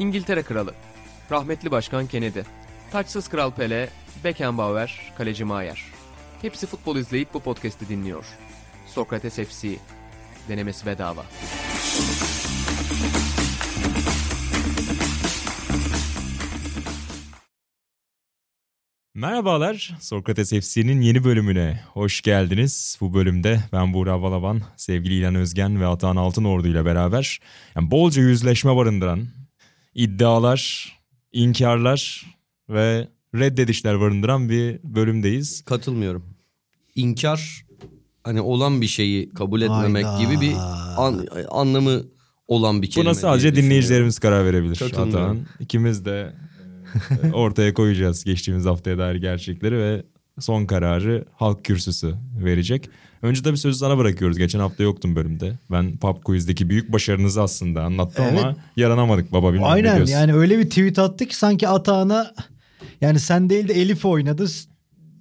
İngiltere Kralı, rahmetli Başkan Kennedy, taçsız Kral Pele, Beckenbauer, Kaleci Maier. Hepsi futbol izleyip bu podcast'i dinliyor. Sokrates FC, denemesi bedava. Merhabalar, Sokrates FC'nin yeni bölümüne hoş geldiniz. Bu bölümde ben Buğra Balaban, sevgili İlhan Özgen ve Atahan Altınordu ile beraber yani bolca yüzleşme barındıran iddialar, inkarlar ve reddedişler barındıran bir bölümdeyiz. Katılmıyorum. İnkar hani olan bir şeyi kabul etmemek Hayda. gibi bir an- anlamı olan bir kelime. Buna sadece dinleyicilerimiz karar verebilir Katılmıyorum. Atahan. İkimiz de e, ortaya koyacağız geçtiğimiz haftaya dair gerçekleri ve son kararı halk kürsüsü verecek. Önce tabii sözü sana bırakıyoruz. Geçen hafta yoktun bölümde. Ben Pub Quiz'deki büyük başarınızı aslında anlattım ama yaranamadık baba bilmem ne Aynen diyorsun. yani öyle bir tweet attı ki sanki Atağan'a yani sen değil de Elif oynadı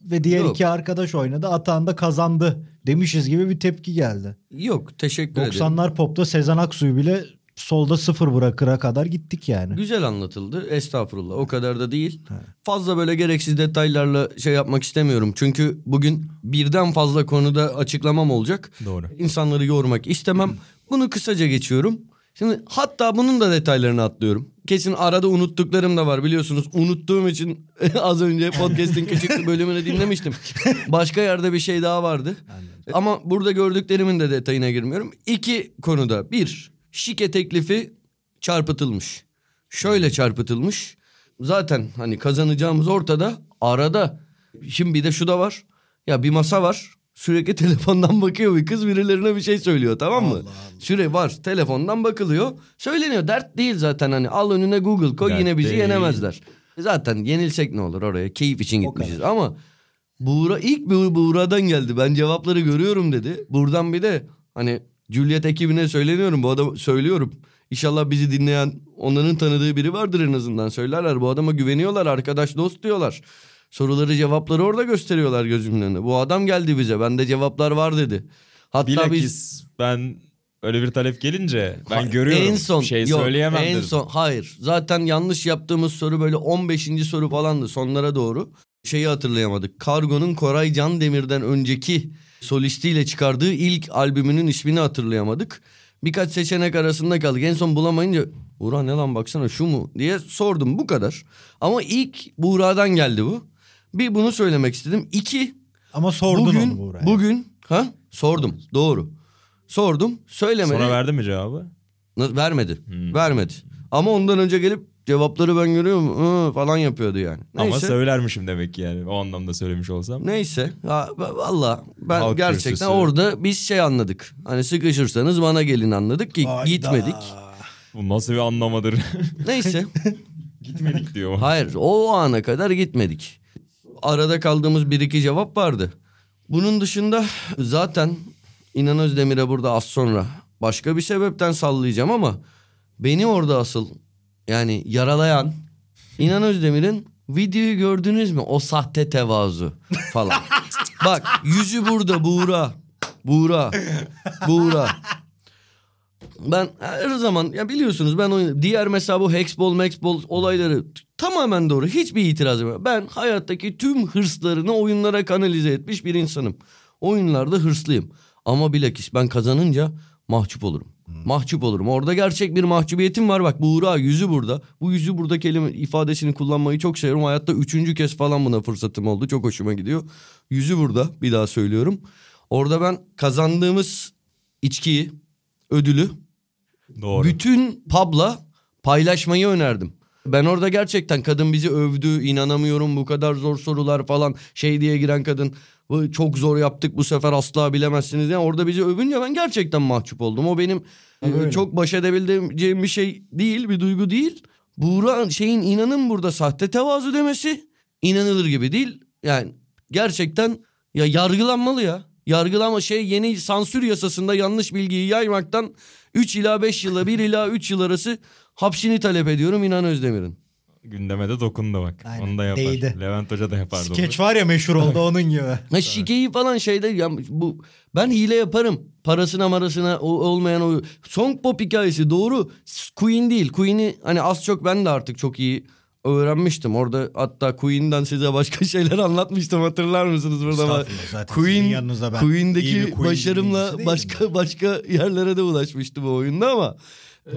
ve diğer Yok. iki arkadaş oynadı. Atağan da kazandı demişiz gibi bir tepki geldi. Yok teşekkür ederim. 90'lar popta Sezen Aksu'yu bile solda sıfır bırakıra kadar gittik yani. Güzel anlatıldı. Estağfurullah. O kadar da değil. Fazla böyle gereksiz detaylarla şey yapmak istemiyorum. Çünkü bugün birden fazla konuda açıklamam olacak. Doğru. İnsanları yormak istemem. Bunu kısaca geçiyorum. Şimdi hatta bunun da detaylarını atlıyorum. Kesin arada unuttuklarım da var biliyorsunuz. Unuttuğum için az önce podcast'in küçük bir bölümünü dinlemiştim. Başka yerde bir şey daha vardı. Ama burada gördüklerimin de detayına girmiyorum. İki konuda. Bir, şike teklifi çarpıtılmış. Şöyle çarpıtılmış. Zaten hani kazanacağımız ortada. Arada. Şimdi bir de şu da var. Ya bir masa var. Sürekli telefondan bakıyor bir kız birilerine bir şey söylüyor tamam mı? Süre var telefondan bakılıyor. Söyleniyor dert değil zaten hani al önüne Google koy Dert yine bizi değil. yenemezler. Zaten yenilsek ne olur oraya keyif için gitmişiz ama Buğra ilk Buğra'dan geldi. Ben cevapları görüyorum dedi. Buradan bir de hani Juliet ekibine söyleniyorum. Bu adam söylüyorum. İnşallah bizi dinleyen onların tanıdığı biri vardır en azından. Söylerler bu adama güveniyorlar. Arkadaş dost diyorlar. Soruları cevapları orada gösteriyorlar gözümün önünde. Bu adam geldi bize. Bende cevaplar var dedi. Hatta biz Bilakis ben öyle bir talep gelince ben Ha, görüyorum. En son şey yok, söyleyemem En dedim. son hayır. Zaten yanlış yaptığımız soru böyle 15. soru falandı sonlara doğru. Şeyi hatırlayamadık. Kargo'nun Koray Can Demir'den önceki solistiyle çıkardığı ilk albümünün ismini hatırlayamadık. Birkaç seçenek arasında kaldık. En son bulamayınca Buğra ne lan baksana şu mu diye sordum bu kadar. Ama ilk Buğra'dan geldi bu. Bir bunu söylemek istedim. İki Ama sordun bugün onu Buğra'ya. bugün ha sordum doğru. Sordum söylemedi. Sonra verdi mi cevabı? Vermedi. Hmm. Vermedi. Ama ondan önce gelip cevapları ben görüyorum hı, falan yapıyordu yani. Ama Neyse. söylermişim demek ki yani. O anlamda söylemiş olsam. Neyse. Ha, va- valla ben Halk gerçekten kürsüsü. orada biz şey anladık. Hani sıkışırsanız bana gelin anladık ki Hayda. gitmedik. Bu nasıl bir anlamadır? Neyse. Gitmedik diyor. Hayır o ana kadar gitmedik. Arada kaldığımız bir iki cevap vardı. Bunun dışında zaten İnan Özdemir'e burada az sonra başka bir sebepten sallayacağım ama beni orada asıl yani yaralayan İnan Özdemir'in videoyu gördünüz mü? O sahte tevazu falan. Bak yüzü burada Buğra. Buğra. Buğra. Ben her zaman ya biliyorsunuz ben o diğer mesela bu hexball maxball olayları tamamen doğru. Hiçbir itirazım yok. Ben hayattaki tüm hırslarını oyunlara kanalize etmiş bir insanım. Oyunlarda hırslıyım. Ama bilakis ben kazanınca mahcup olurum. Mahcup olurum. Orada gerçek bir mahcubiyetim var. Bak Buğra yüzü burada. Bu yüzü burada kelime ifadesini kullanmayı çok seviyorum. Hayatta üçüncü kez falan buna fırsatım oldu. Çok hoşuma gidiyor. Yüzü burada. Bir daha söylüyorum. Orada ben kazandığımız içkiyi, ödülü Doğru. bütün pub'la paylaşmayı önerdim. Ben orada gerçekten kadın bizi övdü. inanamıyorum bu kadar zor sorular falan. Şey diye giren kadın "Bu çok zor yaptık bu sefer asla bilemezsiniz. Yani orada bizi övünce ben gerçekten mahcup oldum. O benim e, Öyle. çok baş edebileceğim bir şey değil, bir duygu değil. Buğra şeyin inanın burada sahte tevazu demesi inanılır gibi değil. Yani gerçekten ya yargılanmalı ya. Yargılama şey yeni sansür yasasında yanlış bilgiyi yaymaktan 3 ila 5 yıla 1 ila 3 yıl arası hapsini talep ediyorum İnan Özdemir'in. Gündeme de dokundu bak. Aynen, Onu da yapar. değdi. Levent Hoca da yapardı Skeç var ya meşhur oldu onun gibi. Ha şikeyi falan şeyde ya bu ben hile yaparım. Parasına marasına o, olmayan o Song Pop hikayesi doğru. Queen değil. Queen'i hani az çok ben de artık çok iyi öğrenmiştim. Orada hatta Queen'den size başka şeyler anlatmıştım hatırlar mısınız burada? Queen yanınızda ben iyi Queen'deki Queen başarımla başka başka yerlere de ulaşmıştım o oyunda ama.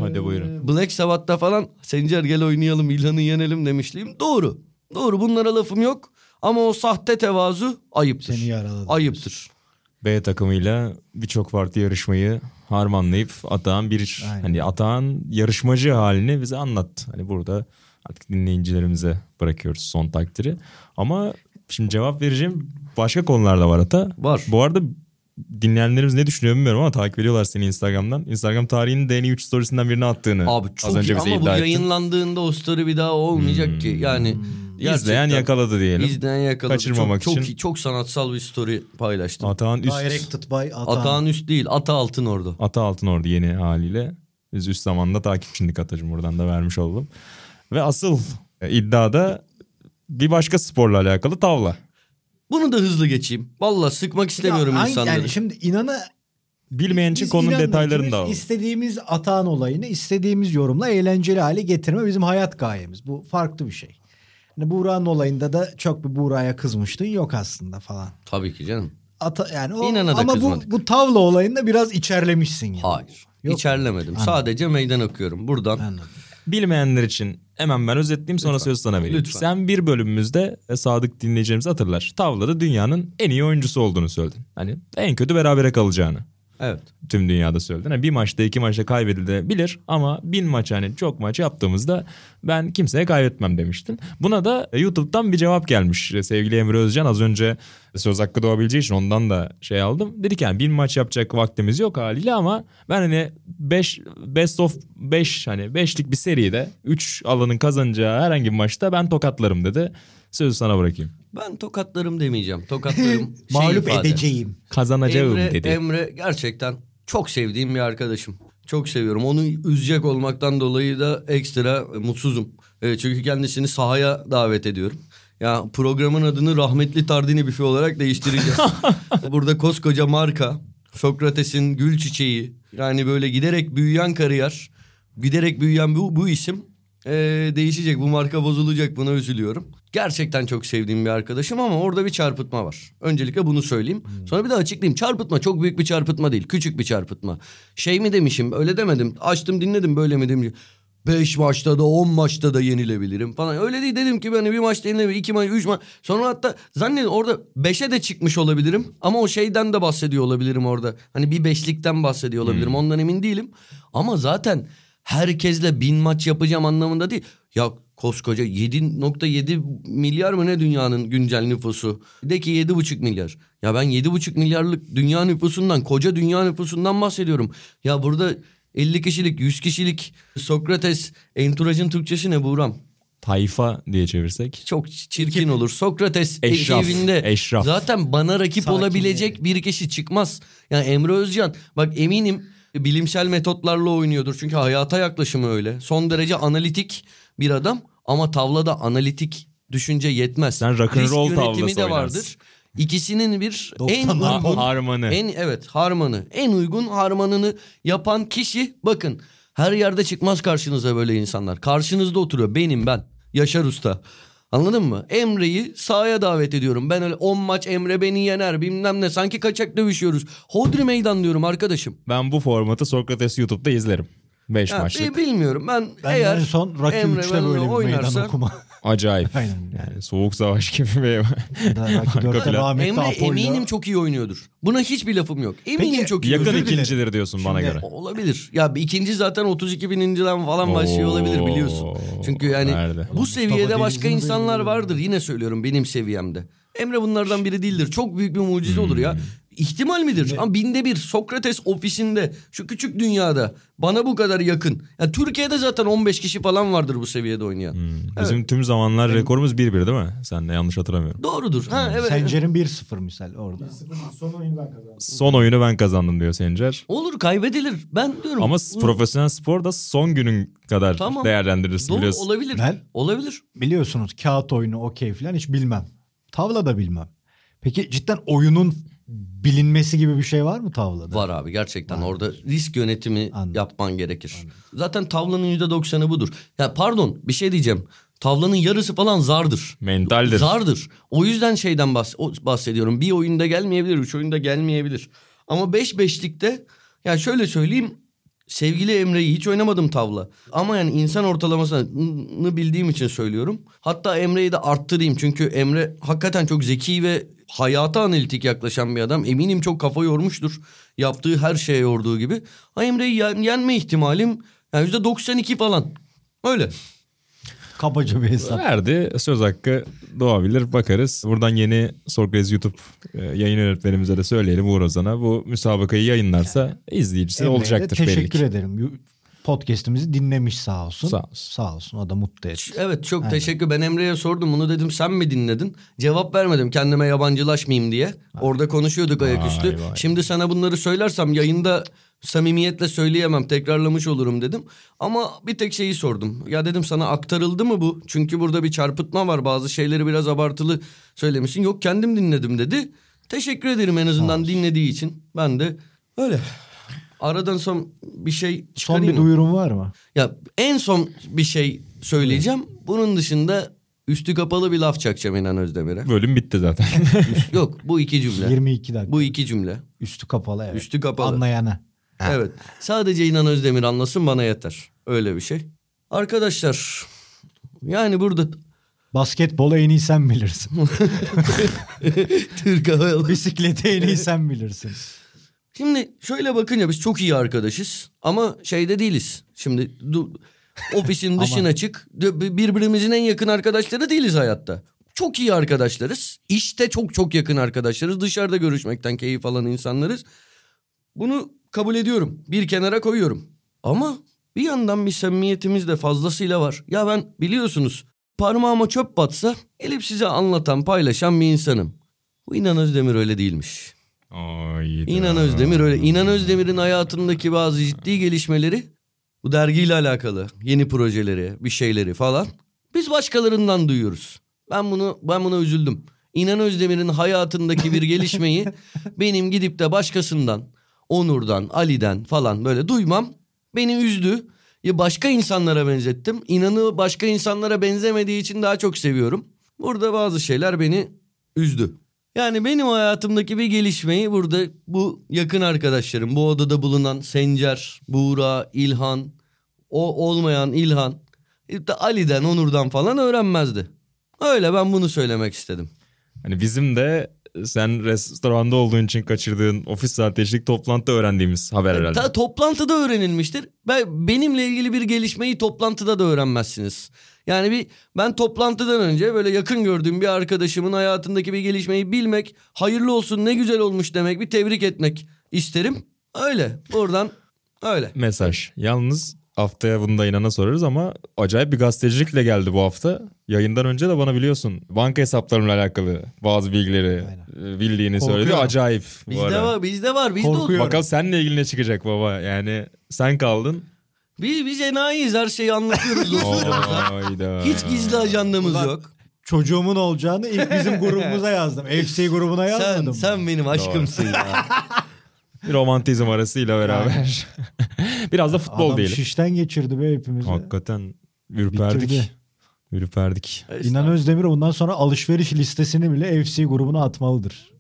Hadi buyurun. Black Sabbath'ta falan Sencer gel oynayalım İlhan'ı yenelim demişliğim. Doğru. Doğru bunlara lafım yok. Ama o sahte tevazu ayıptır. Seni yaraladı. Ayıptır. B takımıyla birçok farklı yarışmayı harmanlayıp Atağan bir Aynen. hani Atağan yarışmacı halini bize anlattı. Hani burada artık dinleyicilerimize bırakıyoruz son takdiri. Ama şimdi cevap vereceğim başka konular da var Ata. Var. Bu arada dinleyenlerimiz ne düşünüyor bilmiyorum ama takip ediyorlar seni Instagram'dan. Instagram tarihinin de en iyi 3 storiesinden birini attığını Abi çok az önce iyi bize ama bu iddia ettin. yayınlandığında o story bir daha olmayacak ki. Yani İzleyen gerçekten yakaladı diyelim. İzleyen yakaladı. Kaçırmamak çok, için. Çok, iyi, çok sanatsal bir story paylaştım. Atağan üst. Directed by Atan. Atağın üst değil ata altın orada. Ata Altın orada yeni haliyle. Biz üst zamanda takipçinlik atacım buradan da vermiş oldum. Ve asıl iddiada bir başka sporla alakalı tavla. Bunu da hızlı geçeyim. Valla sıkmak istemiyorum Ya, insanları. Yani şimdi inanı Bilmeyen için biz konunun detaylarını da alalım. İstediğimiz atan olayını istediğimiz yorumla eğlenceli hale getirme bizim hayat gayemiz. Bu farklı bir şey. Hani Buğra'nın olayında da çok bir Buğra'ya kızmıştın yok aslında falan. Tabii ki canım. Ata, yani o, İnana da ama bu, bu tavla olayında biraz içerlemişsin yani. Hayır. Yok. İçerlemedim. Anladım. Sadece meydan okuyorum. Buradan Anladım. Bilmeyenler için hemen ben özetleyeyim sonra Lütfen. söz sana vereyim. Lütfen. Sen bir bölümümüzde e, sadık dinleyicilerimiz hatırlar. Tavlada dünyanın en iyi oyuncusu olduğunu söyledin. Hani en kötü berabere kalacağını. evet. tüm dünyada söyledin. Hani bir maçta iki maçta kaybedilebilir ama bin maç hani çok maç yaptığımızda ben kimseye kaybetmem demiştin. Buna da YouTube'dan bir cevap gelmiş. Sevgili Emre Özcan az önce söz hakkı doğabileceği için ondan da şey aldım. Dedik yani bin maç yapacak vaktimiz yok haliyle ama ben hani 5 best of 5 hani 5'lik bir seride 3 alanın kazanacağı herhangi bir maçta ben tokatlarım dedi. Sözü sana bırakayım. Ben tokatlarım demeyeceğim. Tokatlarım şey Mağlup ifade. edeceğim. Kazanacağım Emre, dedi. Emre gerçekten çok sevdiğim bir arkadaşım. Çok seviyorum. Onu üzecek olmaktan dolayı da ekstra mutsuzum. E, çünkü kendisini sahaya davet ediyorum. Ya programın adını rahmetli Tardini büfe olarak değiştireceğiz. Burada koskoca marka, Sokrates'in gül çiçeği, yani böyle giderek büyüyen kariyer, giderek büyüyen bu, bu isim e, değişecek. Bu marka bozulacak buna üzülüyorum. Gerçekten çok sevdiğim bir arkadaşım ama orada bir çarpıtma var. Öncelikle bunu söyleyeyim. Sonra bir de açıklayayım. Çarpıtma çok büyük bir çarpıtma değil. Küçük bir çarpıtma. Şey mi demişim öyle demedim. Açtım dinledim böyle mi demişim. Beş maçta da on maçta da yenilebilirim falan. Öyle değil dedim ki ben bir maçta yenilebilirim. iki maç, üç maç. Sonra hatta zannediyorum orada beşe de çıkmış olabilirim. Ama o şeyden de bahsediyor olabilirim orada. Hani bir beşlikten bahsediyor olabilirim. Ondan emin değilim. Ama zaten herkesle bin maç yapacağım anlamında değil. Ya koskoca 7.7 milyar mı ne dünyanın güncel nüfusu? De ki 7.5 milyar. Ya ben 7.5 milyarlık dünya nüfusundan, koca dünya nüfusundan bahsediyorum. Ya burada 50 kişilik, 100 kişilik Sokrates, enturajın Türkçesi ne Buğram? Tayfa diye çevirsek. Çok çirkin olur. Sokrates Eşraf, evinde eşraf. zaten bana rakip Sakin olabilecek yani. bir kişi çıkmaz. Yani Emre Özcan bak eminim bilimsel metotlarla oynuyordur. Çünkü hayata yaklaşımı öyle. Son derece analitik bir adam ama tavlada analitik düşünce yetmez. Sen rock'n'roll Risk yönetimi tavlası de oynarsın. vardır. İkisinin bir en 90'lar uygun Harmanı. en evet harmanı. En uygun harmanını yapan kişi bakın her yerde çıkmaz karşınıza böyle insanlar. Karşınızda oturuyor benim ben Yaşar Usta. Anladın mı? Emre'yi sahaya davet ediyorum. Ben öyle 10 maç Emre beni yener bilmem ne. Sanki kaçak dövüşüyoruz. Hodri meydan diyorum arkadaşım. Ben bu formatı Sokrates YouTube'da izlerim. 5 Ya, maçlık. bi- bilmiyorum ben, Ben eğer en son Rocky Emre 3'te benimle böyle bir meydan oynarsa- okuma. Acayip. Aynen. Yani soğuk savaş gibi bir Rocky Arka 4'te plan. rahmetli Emre Apollo. eminim çok iyi oynuyordur. Buna hiçbir lafım yok. Eminim Peki, çok iyi Yakın ikincidir diyorsun bana Şimdi- göre. Olabilir. Ya ikinci zaten 32 bininciden falan başlıyor olabilir biliyorsun. Oo, Çünkü yani nerede? bu seviyede başka insanlar vardır. Yine söylüyorum benim seviyemde. Emre bunlardan biri değildir. Çok büyük bir mucize olur ya. İhtimal midir? Ama binde bir Sokrates ofisinde şu küçük dünyada bana bu kadar yakın. Ya Türkiye'de zaten 15 kişi falan vardır bu seviyede oynayan. Hmm. Bizim tüm zamanlar rekorumuz 1-1 değil mi? Sen de yanlış hatırlamıyorum. Doğrudur. Ha evet. Sencer'in 1-0 misal orada. Son oyunu ben kazandım. Son oyunu ben kazandım diyor Sencer. Olur kaybedilir. Ben diyorum. Ama bu- profesyonel spor da son günün kadar Tamam. değerlendirirsin Doğru biliyorsun. olabilir. Ben- Olabilir. Biliyorsunuz kağıt oyunu okey falan hiç bilmem. Tavla da bilmem. Peki cidden oyunun bilinmesi gibi bir şey var mı tavlada? Var abi gerçekten orada risk yönetimi Anladım. yapman gerekir. Zaten tavlanın yüzde doksanı budur. Ya pardon bir şey diyeceğim. Tavlanın yarısı falan zardır. Mentaldir. Zardır. O yüzden şeyden bahs- bahsediyorum. Bir oyunda gelmeyebilir, üç oyunda gelmeyebilir. Ama beş beşlikte ya şöyle söyleyeyim. Sevgili Emre'yi hiç oynamadım tavla. Ama yani insan ortalamasını bildiğim için söylüyorum. Hatta Emre'yi de arttırayım. Çünkü Emre hakikaten çok zeki ve hayata analitik yaklaşan bir adam. Eminim çok kafa yormuştur. Yaptığı her şeye yorduğu gibi. Ha Emre'yi yen- yenme ihtimalim yani %92 falan. Öyle. Kabaca bir hesap. Verdi. Söz hakkı doğabilir. Bakarız. Buradan yeni Sokrates YouTube e, yayın yönetmenimize de söyleyelim Uğur Ozan'a. Bu müsabakayı yayınlarsa izleyicisi Emre'ye olacaktır belli Teşekkür ki. ederim. Podcast'imizi dinlemiş sağ olsun. Sağ olsun. Sağ olsun. O da mutlu etti. Evet çok Aynen. teşekkür. Ben Emre'ye sordum bunu dedim sen mi dinledin? Cevap vermedim kendime yabancılaşmayayım diye. Orada konuşuyorduk ayaküstü. Vay vay. Şimdi sana bunları söylersem yayında samimiyetle söyleyemem tekrarlamış olurum dedim. Ama bir tek şeyi sordum. Ya dedim sana aktarıldı mı bu? Çünkü burada bir çarpıtma var bazı şeyleri biraz abartılı söylemişsin. Yok kendim dinledim dedi. Teşekkür ederim en azından dinlediği için. Ben de öyle. Aradan son bir şey Son bir mı? duyurum var mı? Ya en son bir şey söyleyeceğim. Bunun dışında üstü kapalı bir laf çakacağım İnan Özdemir'e. Bölüm bitti zaten. Yok bu iki cümle. 22 dakika. Bu iki cümle. Üstü kapalı evet. Üstü kapalı. Anlayana. Evet. Sadece İnan Özdemir anlasın bana yeter. Öyle bir şey. Arkadaşlar yani burada Basketbolu en iyi sen bilirsin. Türk Hava Yolları- Bisikleti en iyi sen bilirsin. Şimdi şöyle bakınca biz çok iyi arkadaşız ama şeyde değiliz. Şimdi ofisin dışına çık. Birbirimizin en yakın arkadaşları değiliz hayatta. Çok iyi arkadaşlarız. İşte çok çok yakın arkadaşlarız. Dışarıda görüşmekten keyif alan insanlarız. Bunu kabul ediyorum. Bir kenara koyuyorum. Ama bir yandan bir samimiyetimiz de fazlasıyla var. Ya ben biliyorsunuz parmağıma çöp batsa gelip size anlatan, paylaşan bir insanım. Bu İnan Özdemir öyle değilmiş. Hayda. İnan Özdemir öyle. İnan Özdemir'in hayatındaki bazı ciddi gelişmeleri bu dergiyle alakalı yeni projeleri, bir şeyleri falan biz başkalarından duyuyoruz. Ben bunu ben buna üzüldüm. İnan Özdemir'in hayatındaki bir gelişmeyi benim gidip de başkasından, Onur'dan, Ali'den falan böyle duymam beni üzdü. Ya başka insanlara benzettim. İnanı başka insanlara benzemediği için daha çok seviyorum. Burada bazı şeyler beni üzdü. Yani benim hayatımdaki bir gelişmeyi burada bu yakın arkadaşlarım, bu odada bulunan Sencer, Buğra, İlhan, o olmayan İlhan, işte Ali'den, Onur'dan falan öğrenmezdi. Öyle ben bunu söylemek istedim. Hani bizim de sen restoranda olduğun için kaçırdığın ofis saati eşlik toplantıda öğrendiğimiz haber herhalde. Ta, toplantıda öğrenilmiştir. Ben, benimle ilgili bir gelişmeyi toplantıda da öğrenmezsiniz. Yani bir ben toplantıdan önce böyle yakın gördüğüm bir arkadaşımın hayatındaki bir gelişmeyi bilmek, hayırlı olsun ne güzel olmuş demek, bir tebrik etmek isterim. Öyle. Buradan öyle. Mesaj. Yalnız haftaya bunu da inana sorarız ama acayip bir gazetecilikle geldi bu hafta. Yayından önce de bana biliyorsun banka hesaplarımla alakalı bazı bilgileri e, bildiğini söyledi. Korkuyorum. Acayip bu Bizde var, bizde var, bizde oldu. Bakalım seninle ilgili ne çıkacak baba. Yani sen kaldın. Biz, biz enayiyiz her şeyi anlatıyoruz dostlarımıza. Hiç gizli ajandamız Ulan, yok. Çocuğumun olacağını ilk bizim grubumuza yazdım. FC grubuna yazmadım. Sen, mı? sen benim aşkımsın ya. Romantizm arasıyla beraber. Biraz da futbol Adam diyelim. şişten geçirdi be hepimizi. Hakikaten ürperdik. Bitirdi. Ürperdik. İnan Özdemir bundan sonra alışveriş listesini bile FC grubuna atmalıdır.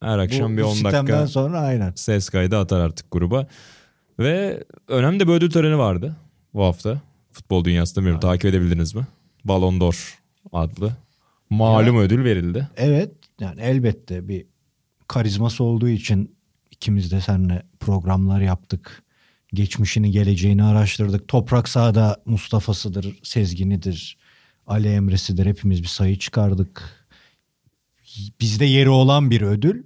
Her akşam Bu bir 10 sistemden dakika sonra aynen. ses kaydı atar artık gruba. Ve önemli bir ödül töreni vardı bu hafta. Futbol dünyasında bilmiyorum takip edebildiniz mi? Ballon d'Or adlı. Malum ödül verildi. Evet yani elbette bir karizması olduğu için ikimiz de seninle programlar yaptık. Geçmişini geleceğini araştırdık. Toprak sahada Mustafa'sıdır, Sezgin'idir, Ali Emre'sidir. Hepimiz bir sayı çıkardık. Bizde yeri olan bir ödül.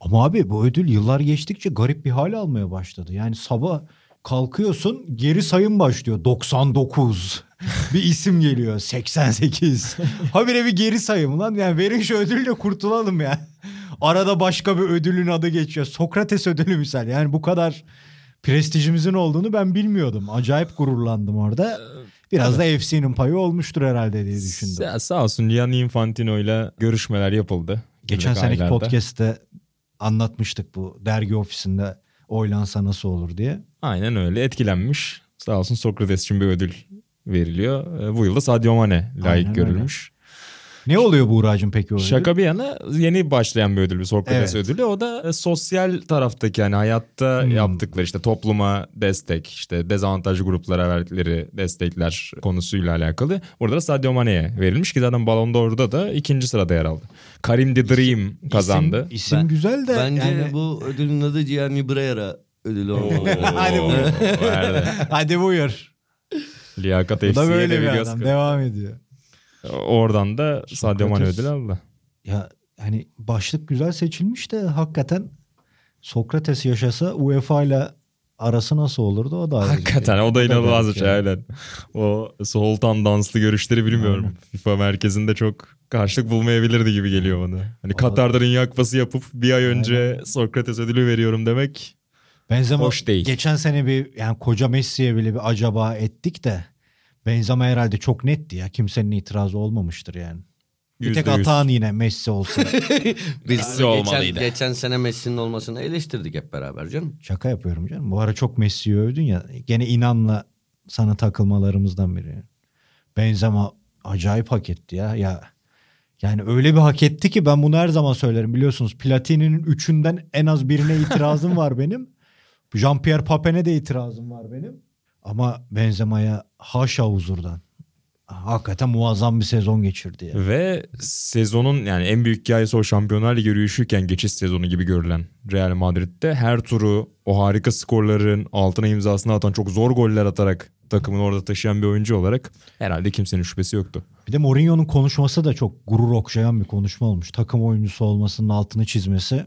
Ama abi bu ödül yıllar geçtikçe garip bir hal almaya başladı. Yani sabah kalkıyorsun geri sayım başlıyor. 99 bir isim geliyor 88. Habire bir geri sayım lan yani verin şu ödülle kurtulalım ya. Arada başka bir ödülün adı geçiyor. Sokrates ödülü misal yani bu kadar prestijimizin olduğunu ben bilmiyordum. Acayip gururlandım orada. Biraz da FC'nin payı olmuştur herhalde diye düşündüm. Ya sağ olsun Gianni Infantino ile görüşmeler yapıldı. Geçen seneki aylarda. podcast'te anlatmıştık bu dergi ofisinde oylansa nasıl olur diye. Aynen öyle etkilenmiş. Sağ olsun Sokrates için bir ödül veriliyor. Ee, Bu yılda Sadio Mane layık Aynen öyle. Ne oluyor Buğra'cığım peki o ödül? Şaka bir yana yeni başlayan bir ödül bir Sokrates Evet. ödülü. O da e, sosyal taraftaki yani hayatta Hmm. yaptıkları işte topluma destek, işte dezavantajlı gruplara verdikleri destekler konusuyla alakalı. Burada da Sadio Mane'ye verilmiş ki zaten Ballon d'Or'da da ikinci sırada yer aldı. Karim the Dream kazandı. İsim, isim Ben- güzel de Bence yani- bu ödülün adı Gianni Brera ödülü olmalı. Hadi buyur. Hadi buyur. Liyakat Bu da FC'ye böyle de bir göz adam. Devam ediyor. Oradan da Sadio Mane ödülü aldı. Ya hani başlık güzel seçilmiş de hakikaten Sokrates yaşasa UEFA ile arası nasıl olurdu o da ayrı Hakikaten şey. o da inanılmaz bir şey yani. aynen. O Sultan danslı görüşleri bilmiyorum. Aynen. FIFA merkezinde çok karşılık bulmayabilirdi gibi geliyor bana. Hani Katar'da Dünya Kupası yapıp bir ay önce Sokrates ödülü veriyorum demek Benzema Hoş değil. geçen sene bir yani koca Messi'ye bile bir acaba ettik de Benzema herhalde çok netti ya. Kimsenin itirazı olmamıştır yani. Bir tek yüzde yüz. Atan yine Messi olsa. Biz Messi geçen, olmalıydı. geçen sene Messi'nin olmasını eleştirdik hep beraber canım. Şaka yapıyorum canım. Bu ara çok Messi'yi övdün ya. Gene inanla sana takılmalarımızdan biri. Benzema acayip hak etti ya. Ya yani öyle bir hak etti ki ben bunu her zaman söylerim. Biliyorsunuz Platini'nin üçünden en az birine itirazım var benim. Jean-Pierre Papin'e de itirazım var benim. Ama Benzema'ya haşa huzurdan. Hakikaten muazzam bir sezon geçirdi ya. Ve sezonun yani en büyük hikayesi o Şampiyonlar Ligi yürüyüşüyken geçiş sezonu gibi görülen Real Madrid'de her turu o harika skorların altına imzasını atan çok zor goller atarak takımını orada taşıyan bir oyuncu olarak herhalde kimsenin şüphesi yoktu. Bir de Mourinho'nun konuşması da çok gurur okşayan bir konuşma olmuş. Takım oyuncusu olmasının altını çizmesi.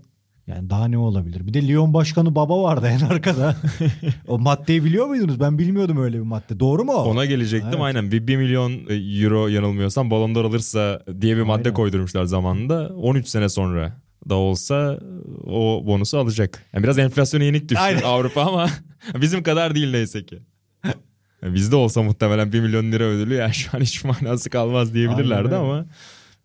Yani daha ne olabilir? Bir de Lyon Başkanı Baba vardı en arkada. o maddeyi biliyor muydunuz? Ben bilmiyordum öyle bir madde. Doğru mu? Ona gelecektim Evet. aynen. Bir 1 milyon e, euro yanılmıyorsam Ballon d'Or alırsa diye bir madde Aynen. koydurmuşlar zamanında. 13 sene sonra da olsa o bonusu alacak. Yani biraz enflasyona yenik düştü Aynen. Avrupa ama bizim kadar değil neyse ki. Yani bizde olsa muhtemelen 1 milyon lira ödülü yani şu an hiç manası kalmaz diyebilirlerdi Aynen ama 1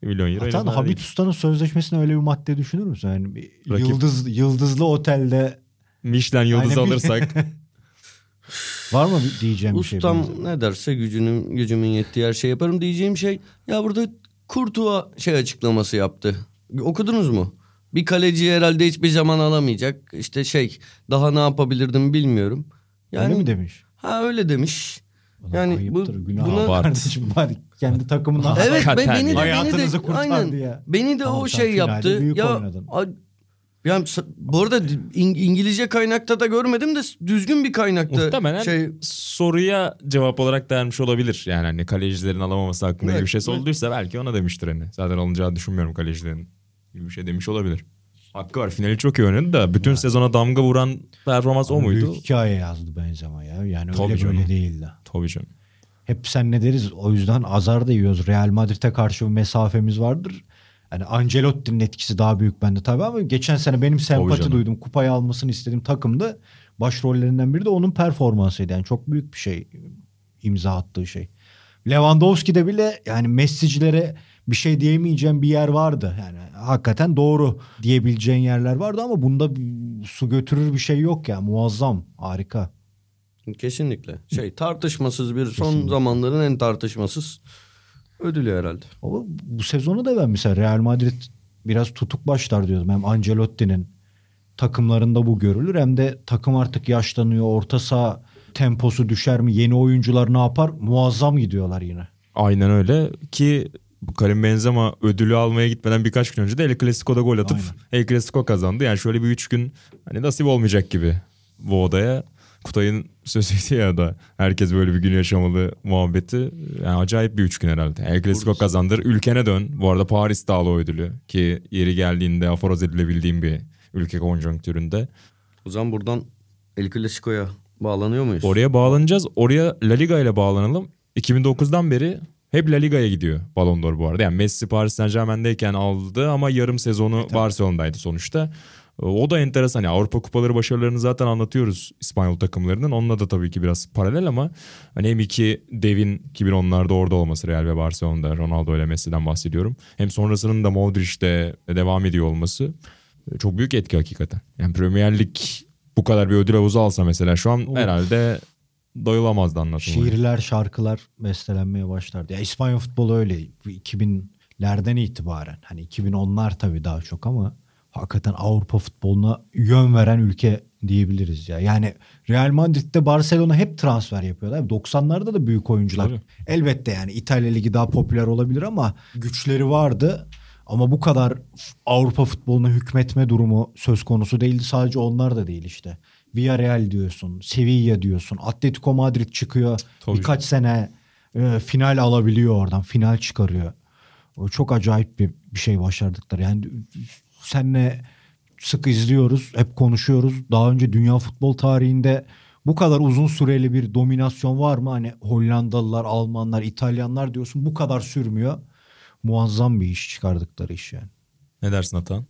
milyon euro Hamit değil. Usta'nın sözleşmesine öyle bir madde düşünür müsün? Yani bir Rakip- yıldız, yıldızlı otelde Michelin yıldızı Aynen. alırsak var mı diyeceğim bir şey? Ustam ne derse gücünün gücümün yettiği her şey yaparım diyeceğim şey. Ya burada Kurtuğa şey açıklaması yaptı. Okudunuz mu? Bir kaleci herhalde hiçbir zaman alamayacak. İşte şey daha ne yapabilirdim bilmiyorum. Yani Öyle mi demiş? Ha öyle demiş. Yani ayıptır, bu- günah buna- kardeşim bari kendi takımına Evet ben, beni de, beni Hayatınızı de kurtardı aynen, ya. Beni de Tamam, o şey yaptı. Ya oynadın. a- ya sa- bu arada İng- İngilizce kaynakta da görmedim de düzgün bir kaynakta muhtemelen şey soruya cevap olarak vermiş olabilir. Yani hani kalecilerin alamaması hakkında Evet, bir şey evet. olduysa belki ona demiştir hani. Zaten alınacağını düşünmüyorum kalecilerin gibi bir şey demiş olabilir. Hakkı var. Finali çok iyi oynadı da bütün sezona damga vuran performans o muydu? Büyük hikaye yazdı Benzema ya. Yani Tabii öyle canım. böyle değildi. Tabii canım. Hep sen ne deriz o yüzden azar da yiyoruz. Real Madrid'e karşı bir mesafemiz vardır. Yani Ancelotti'nin etkisi daha büyük bende tabii ama geçen sene benim sempati duydum. Kupayı almasını istediğim takımda başrollerinden biri de onun performansıydı. Yani çok büyük bir şey imza attığı şey. Lewandowski'de bile yani Messi'cilere bir şey diyemeyeceğim bir yer vardı. Yani hakikaten doğru diyebileceğin yerler vardı ama bunda su götürür bir şey yok ya. Muazzam, harika. kesinlikle şey tartışmasız bir son Kesinlikle. zamanların en tartışmasız ödülü herhalde. Ama bu sezonu da ben mesela Real Madrid biraz tutuk başlar diyordum. Hem Ancelotti'nin takımlarında bu görülür hem de takım artık yaşlanıyor. Orta saha temposu düşer mi? Yeni oyuncular ne yapar? Muazzam gidiyorlar yine. Aynen öyle ki Karim Benzema ödülü almaya gitmeden birkaç gün önce de El Clasico'da gol atıp El Clasico kazandı. Yani şöyle bir üç gün hani nasip olmayacak gibi bu odaya. Kutay'ın sözüydü ya da herkes böyle bir gün yaşamalı muhabbeti. Yani acayip bir üç gün herhalde. El Clasico kazandır. Ülkene dön. Bu arada Paris Dağlı ödülü ki yeri geldiğinde aforoz edilebildiğim bir ülke konjonktüründe. O zaman buradan El Clasico'ya bağlanıyor muyuz? Oraya bağlanacağız. Oraya La Liga ile bağlanalım. 2009'dan beri hep La Liga'ya gidiyor Ballon d'Or bu arada. Yani Messi Paris Saint Germain'deyken aldı ama yarım sezonu Barcelona'daydı sonuçta. O da enteresan. Yani Avrupa kupaları başarılarını zaten anlatıyoruz İspanyol takımlarının. Onunla da tabii ki biraz paralel ama hani hem iki devin 2010'larda orada olması Real ve Barcelona'da Ronaldo ile Messi'den bahsediyorum. Hem sonrasının da Modric'te devam ediyor olması çok büyük etki hakikaten. Yani Premier Lig bu kadar bir ödül havuzu alsa mesela şu an O- herhalde doyulamazdı anlatılmaya. Şiirler, şarkılar bestelenmeye başlardı. Ya İspanya futbolu öyle. Bu 2000'lerden itibaren. Hani 2010'lar tabii daha çok ama hakikaten Avrupa futboluna yön veren ülke diyebiliriz ya. Yani Real Madrid'de Barcelona hep transfer yapıyorlar. 90'larda da büyük oyuncular. Tabii. Elbette yani İtalya Ligi daha popüler olabilir ama güçleri vardı. Ama bu kadar Avrupa futboluna hükmetme durumu söz konusu değildi. Sadece onlar da değil işte. Villarreal diyorsun, Sevilla diyorsun, Atletico Madrid çıkıyor. Tabii. Birkaç sene e, final alabiliyor oradan, final çıkarıyor. O çok acayip bir, bir şey başardıkları. Yani senle sık izliyoruz, hep konuşuyoruz. Daha önce dünya futbol tarihinde bu kadar uzun süreli bir dominasyon var mı? Hani Hollandalılar, Almanlar, İtalyanlar diyorsun bu kadar sürmüyor. Muazzam bir iş çıkardıkları iş yani. Ne dersin Atan?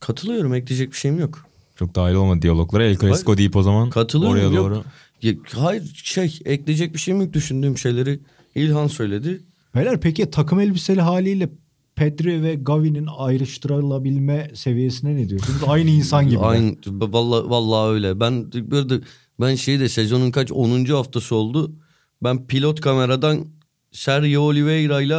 Katılıyorum ekleyecek bir şeyim yok. Çok dahil olmadı diyaloglara. El Clasico Hayır. deyip o zaman Katılıyorum, oraya yok. doğru. Ya, hayır şey ekleyecek bir şeyim yok düşündüğüm şeyleri İlhan söyledi. Beyler peki takım elbiseli haliyle Pedri ve Gavi'nin ayrıştırılabilme seviyesine ne diyorsunuz? Aynı insan gibi. Aynı vallahi vallahi öyle. Ben böyle ben şeyi de sezonun kaç 10. haftası oldu. Ben pilot kameradan Sergio Oliveira ile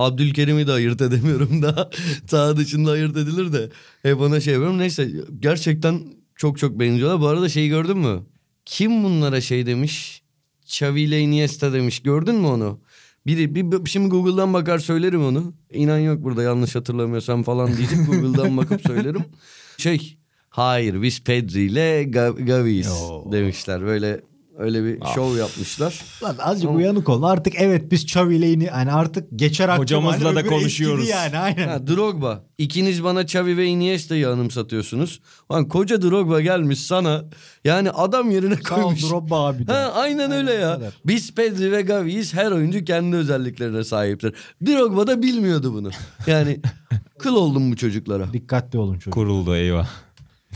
Abdülkerim'i de ayırt edemiyorum da. Sağ dışında ayırt edilir de. Hep ona şey yapıyorum. Neyse gerçekten çok çok benziyorlar. Bu arada şeyi gördün mü? Kim bunlara şey demiş? Xavi ile Iniesta demiş. Gördün mü onu? Biri bir, şimdi Google'dan bakar söylerim onu. İnan yok burada yanlış hatırlamıyorsam falan diyecek. Google'dan bakıp söylerim. Şey hayır biz Pedri ile Ga- Gavi'yiz demişler. Böyle öyle bir şov yapmışlar. Lan azıcık Ama- uyanık olun. Artık evet biz Xavi ile yine- hani artık geçer akçe Hocamızla var, da konuşuyoruz. yani aynen. Ha, Drogba. İkiniz bana Xavi ve Iniesta'yı anımsatıyorsunuz. Lan koca Drogba gelmiş sana. Yani adam yerine Sağ koymuş. Drogba abi de. Ha, aynen öyle Aynen ya. bu kadar. Biz Pedri ve Gavi'yiz. Her oyuncu kendi özelliklerine sahiptir. Drogba da bilmiyordu bunu. Yani kıl oldum bu çocuklara. Dikkatli olun çocuk. Kuruldu eyvah.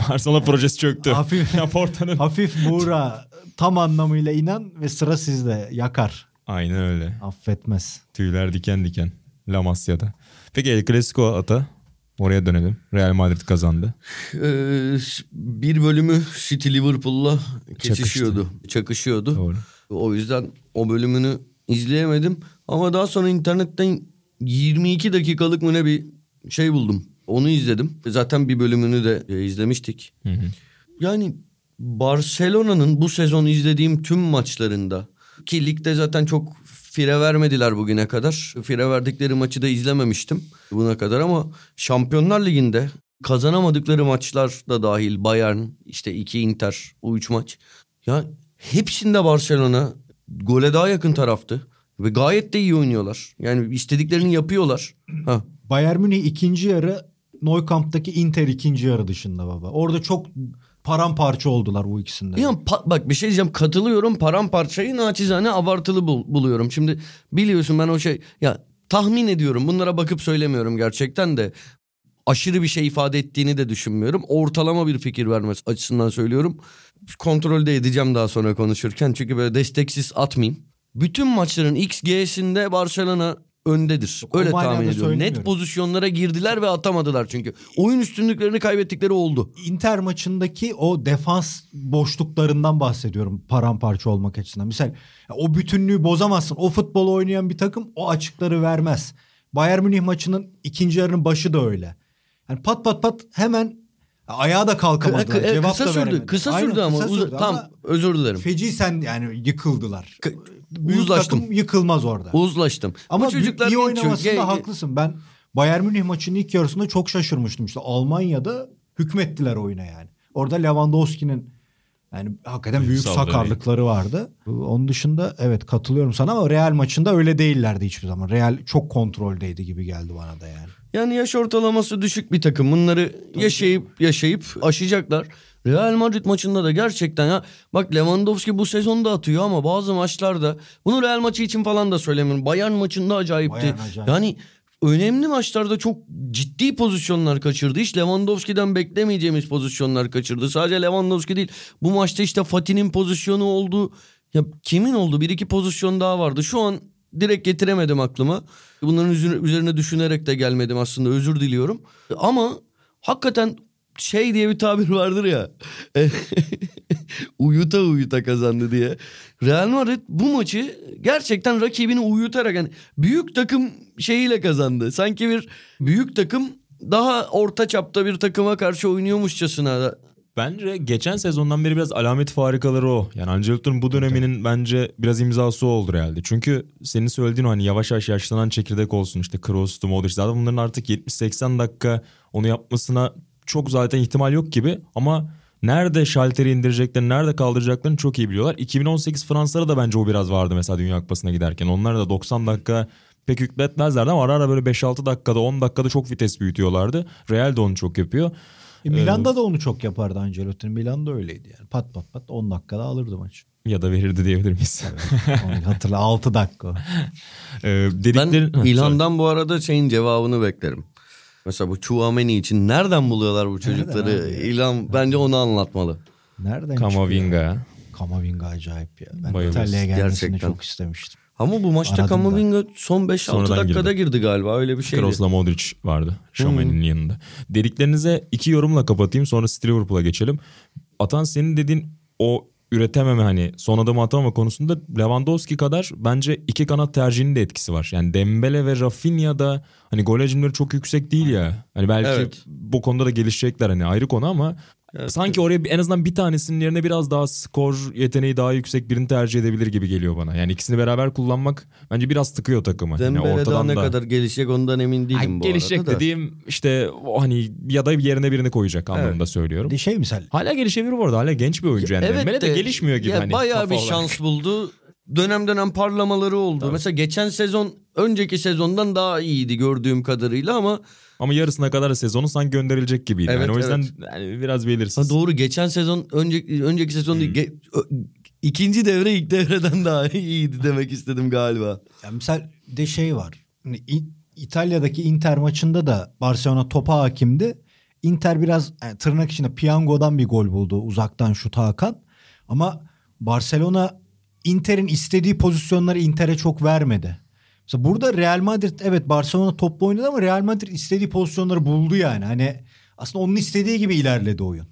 Barcelona projesi çöktü. Hafif- Laporta'nın. Hafif Buğra tam anlamıyla inan ve sıra sizde yakar. Aynen öyle. Affetmez. Tüyler diken diken. La Masia'da. Peki El Clasico ata. Oraya dönelim. Real Madrid kazandı. Ee, bir bölümü City Liverpool'la kesişiyordu. Çakışıyordu. Doğru. O yüzden o bölümünü izleyemedim. Ama daha sonra internetten 22 dakikalık mı ne bir şey buldum. Onu izledim. Zaten bir bölümünü de e, izlemiştik. Hı hı. Yani Barcelona'nın bu sezon izlediğim tüm maçlarında ki ligde zaten çok fire vermediler bugüne kadar. Fire verdikleri maçı da izlememiştim buna kadar ama Şampiyonlar Ligi'nde kazanamadıkları maçlar da dahil Bayern, işte iki Inter, o üç maç. Ya hepsinde Barcelona gole daha yakın taraftı ve gayet de iyi oynuyorlar. Yani istediklerini yapıyorlar. Ha, Bayern Münih ikinci yarı Nou Camp'taki Inter ikinci yarı dışında baba. Orada çok paramparça oldular bu ikisinde. Ya bak bir şey diyeceğim katılıyorum paramparçayı naçizane abartılı bul- buluyorum. Şimdi biliyorsun ben o şey ya tahmin ediyorum bunlara bakıp söylemiyorum gerçekten de aşırı bir şey ifade ettiğini de düşünmüyorum. Ortalama bir fikir vermesi açısından söylüyorum. Kontrolde edeceğim daha sonra konuşurken çünkü böyle desteksiz atmayayım. Bütün maçların XG'sinde Barcelona öndedir. Yok, Öyle tahmin ediyorum. Net pozisyonlara girdiler ve atamadılar çünkü. Oyun üstünlüklerini kaybettikleri oldu. Inter maçındaki o defans boşluklarından bahsediyorum paramparça olmak açısından. Misal o bütünlüğü bozamazsın. O futbol oynayan bir takım o açıkları vermez. Bayern Münih maçının ikinci yarının başı da öyle. Yani pat pat pat hemen ayağa da kalkamadılar. Kı- kı- cevap kısa da sürdü. veremediler. Kısa Aynen, sürdü ama. kısa sürdü tam ama özür dilerim. Feci sen yani yıkıldılar. K- Büyük uzlaştım. takım yıkılmaz orada. Uzlaştım. Ama Bu çocuklar iyi oynamasında çünkü. haklısın. Ben Bayern Münih maçının ilk yarısında çok şaşırmıştım. İşte Almanya'da hükmettiler oyuna yani. Orada Lewandowski'nin Yani hakikaten Büyük büyük saldırı. sakarlıkları vardı. Onun dışında evet katılıyorum sana ama Real maçında öyle değillerdi hiçbir zaman. Real çok kontroldeydi gibi geldi bana da yani. Yani yaş ortalaması düşük bir takım. Bunları yaşayıp yaşayıp aşacaklar. Real Madrid maçında da gerçekten ya bak Lewandowski bu sezonda atıyor ama bazı maçlarda bunu Real maçı için falan da söylemiyorum. Bayern maçında acayipti. Bayern acayip. Yani önemli maçlarda çok ciddi pozisyonlar kaçırdı. Hiç Lewandowski'den beklemeyeceğimiz pozisyonlar kaçırdı. Sadece Lewandowski değil. Bu maçta işte Fatih'in pozisyonu oldu. Ya kimin oldu? Bir iki pozisyon daha vardı. Şu an direkt getiremedim aklıma. Bunların üzerine, üzerine düşünerek de gelmedim aslında. Özür diliyorum. Ama hakikaten şey diye bir tabir vardır ya. uyuta uyuta kazandı diye. Real Madrid bu maçı gerçekten rakibini uyutarak yani büyük takım şeyiyle kazandı. Sanki bir büyük takım daha orta çapta bir takıma karşı oynuyormuşçasına Bence geçen sezondan beri biraz alamet farikaları o. Yani Ancelotti'nin bu döneminin bence biraz imzası oldu Real'de. Çünkü senin söylediğin o hani yavaş yavaş yaşlanan çekirdek olsun işte Kroos'tu, Modric. Zaten bunların artık 70-80 dakika onu yapmasına çok zaten ihtimal yok gibi. Ama nerede şalteri indireceklerini, nerede kaldıracaklarını çok iyi biliyorlar. 2018 Fransa'da da bence o biraz vardı mesela Dünya Kupası'na giderken. Onlar da 90 dakika pek hükmetmezlerdi ama ara ara böyle 5-6 dakikada 10 dakikada çok vites büyütüyorlardı. Real de onu çok yapıyor. E, Milan'da da onu çok yapardı Ancelotti. Milan'da öyleydi yani. Pat pat pat 10 dakikada alırdı maçı. Ya da verirdi diyebilir miyiz? Onu hatırla 6 dakika. Ee, Ben dediklerin... Ha, İlhan'dan bu arada şeyin cevabını beklerim. Mesela bu Chouameni için nereden buluyorlar bu çocukları? İlhan bence onu anlatmalı. Nereden? Kamavinga. Kamavinga acayip ya. Ben Bayılırız. İtalya'ya gelmesini Gerçekten. çok istemiştim. Ama bu maçta Aradım. Kamavinga son 5-6 Sonradan dakikada girdi. girdi galiba öyle bir şeydi. Kroos'la Modric vardı Şamani'nin yanında. Dediklerinize iki yorumla kapatayım sonra City Liverpool'a geçelim. Atan senin dediğin o üretememe hani son adımı atamama konusunda Lewandowski kadar bence iki kanat tercihinin de etkisi var. Yani Dembele ve Rafinha da hani gol hacimleri çok yüksek değil ya. Hani belki Evet. bu konuda da gelişecekler hani ayrı konu ama sanki oraya en azından bir tanesinin yerine biraz daha skor yeteneği daha yüksek birini tercih edebilir gibi geliyor bana. Yani ikisini beraber kullanmak bence biraz tıkıyor takımı. Yani Dembele daha ne da- kadar gelişecek ondan emin değilim Ay, bu gelişecek arada da. dediğim işte hani ya da yerine birini koyacak anlamında söylüyorum. Bir de şey misal Hala gelişebilir bu arada. Hala genç bir oyuncu yani. Dembele de, gelişmiyor gibi ya hani. Bayağı bir olarak. şans buldu. Dönem dönem parlamaları oldu. Mesela geçen sezon önceki sezondan daha iyiydi gördüğüm kadarıyla ama Ama yarısına kadar sezonu sanki gönderilecek gibiydi. Evet, yani o yüzden evet. yani biraz belirsiz. ha doğru geçen sezon önceki önceki sezon değil. Ge- ö- ikinci devre ilk devreden daha iyiydi demek istedim galiba. Ya misal de şey var. Hani İtalya'daki Inter maçında da Barcelona topa hakimdi. Inter biraz yani tırnak içinde piyangodan bir gol buldu uzaktan şut Hakan. Ama Barcelona Inter'in istediği pozisyonları Inter'e çok vermedi. Mesela burada Real Madrid evet Barcelona topla oynadı ama Real Madrid istediği pozisyonları buldu yani. Hani aslında onun istediği gibi ilerledi oyun.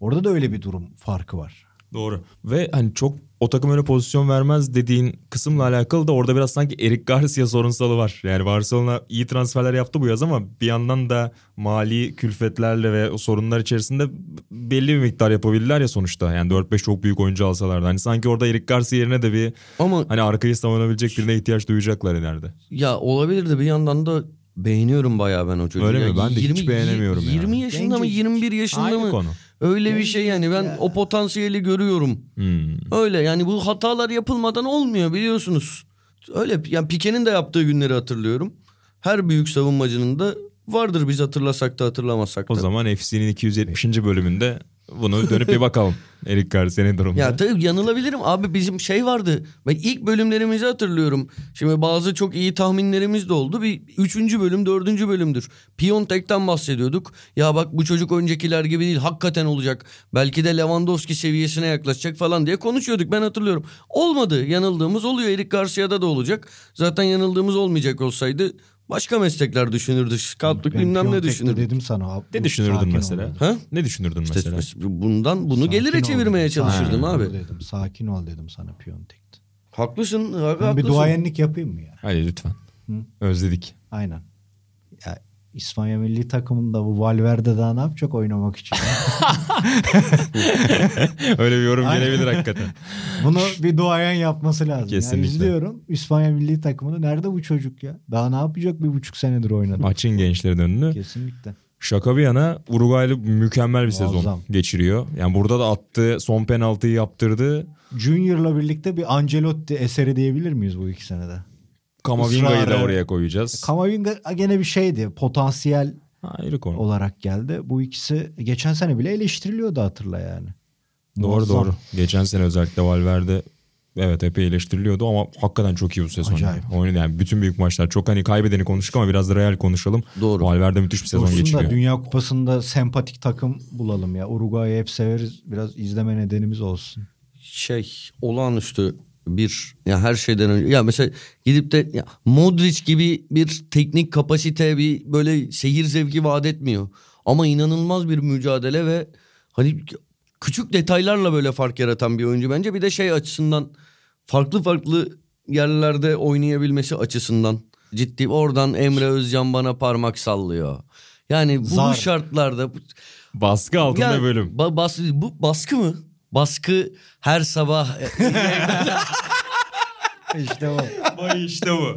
Orada da öyle bir durum farkı var. Doğru. Ve hani çok o takım öyle pozisyon vermez dediğin kısımla alakalı da orada biraz sanki Eric Garcia sorunsalı var. Yani Barcelona iyi transferler yaptı bu yaz ama bir yandan da mali külfetlerle ve o sorunlar içerisinde belli bir miktar yapabildiler ya sonuçta. Yani 4-5 çok büyük oyuncu alsalardı. Hani sanki orada Eric Garcia yerine de bir Ama hani arkayı savunabilecek birine ihtiyaç duyacaklar ileride. ya olabilir de bir yandan da beğeniyorum bayağı ben o çocuğu. Öyle Ya mi? Ben de hiç beğenemiyorum 20 yani. yaşında mı Gencecik. 21 yaşında Aynı mı? konu. Öyle bir şey yani ben o potansiyeli görüyorum. Hmm. Öyle yani bu hatalar yapılmadan olmuyor biliyorsunuz. Öyle yani Pique'nin de yaptığı günleri hatırlıyorum. Her büyük savunmacının da vardır biz hatırlasak da hatırlamasak da. O zaman FC'nin 270. bölümünde bunu dönüp bir bakalım. Eric Garcia'nın durumunda. Ya tabii yanılabilirim abi bizim şey vardı. Ben ilk bölümlerimizi hatırlıyorum. Şimdi bazı çok iyi tahminlerimiz de oldu. Bir üçüncü bölüm dördüncü bölümdür. Piontek'ten bahsediyorduk. Ya bak bu çocuk öncekiler gibi değil hakikaten olacak. Belki de Lewandowski seviyesine yaklaşacak falan diye konuşuyorduk ben hatırlıyorum. Olmadı yanıldığımız oluyor. Eric Garcia'da da olacak. Zaten yanıldığımız olmayacak olsaydı başka meslekler düşünürdü. Scoutlık Ben bilmem ne düşünürdü. dedim sana. abi, Ne düşünürdün mesela? Ha? Ne düşünürdün İşte mesela? bundan bunu Sakin gelire çevirmeye dedim. çalışırdım Sakin abi. dedim. Sakin ol dedim sana Piontek'te. Haklısın. Ben haklısın. bir duayenlik yapayım mı ya? Hadi lütfen. Hı. Özledik. Aynen. Ya İspanya milli takımında bu Valverde daha ne yapacak oynamak için? Öyle bir yorum gelebilir hakikaten. Bunu bir duayen yapması lazım. Kesinlikle. Ya izliyorum İspanya milli takımında nerede bu çocuk ya? Daha ne yapacak bir buçuk senedir oynadı. Maçın gençlerin önünü. Kesinlikle. Şaka bir yana Uruguaylı mükemmel bir sezon Muazzam. geçiriyor. Yani burada da attığı son penaltıyı yaptırdı. Junior'la birlikte bir Ancelotti eseri diyebilir miyiz bu iki senede? Kamavinga'yı da oraya koyacağız. Kamavinga gene bir şeydi. Potansiyel Ayrı konu. olarak geldi. Bu ikisi geçen sene bile eleştiriliyordu hatırla yani. Doğru Muazzam. doğru. Geçen sene özellikle Valverde evet epey eleştiriliyordu ama hakikaten çok iyi bu sezon. Acayip. Yani. Oynadı yani bütün büyük maçlar. Çok hani kaybedeni konuştuk ama biraz da real konuşalım. Doğru. Valverde müthiş bir sezon Dursun geçiriyor. da Dünya Kupası'nda sempatik takım bulalım ya. Uruguay'ı hep severiz. Biraz izleme nedenimiz olsun. şey olağanüstü bir ya her şeyden önce ya mesela gidip de ya Modric gibi bir teknik kapasite bir böyle seyir zevki vaat etmiyor. Ama inanılmaz bir mücadele ve hani küçük detaylarla böyle fark yaratan bir oyuncu bence. Bir de şey açısından farklı farklı yerlerde oynayabilmesi açısından ciddi oradan Emre Özcan bana parmak sallıyor. Yani bu Zar. şartlarda Baskı altında ya, bölüm. ba- bas- bu baskı mı? Baskı her sabah İşte o. Vay işte bu.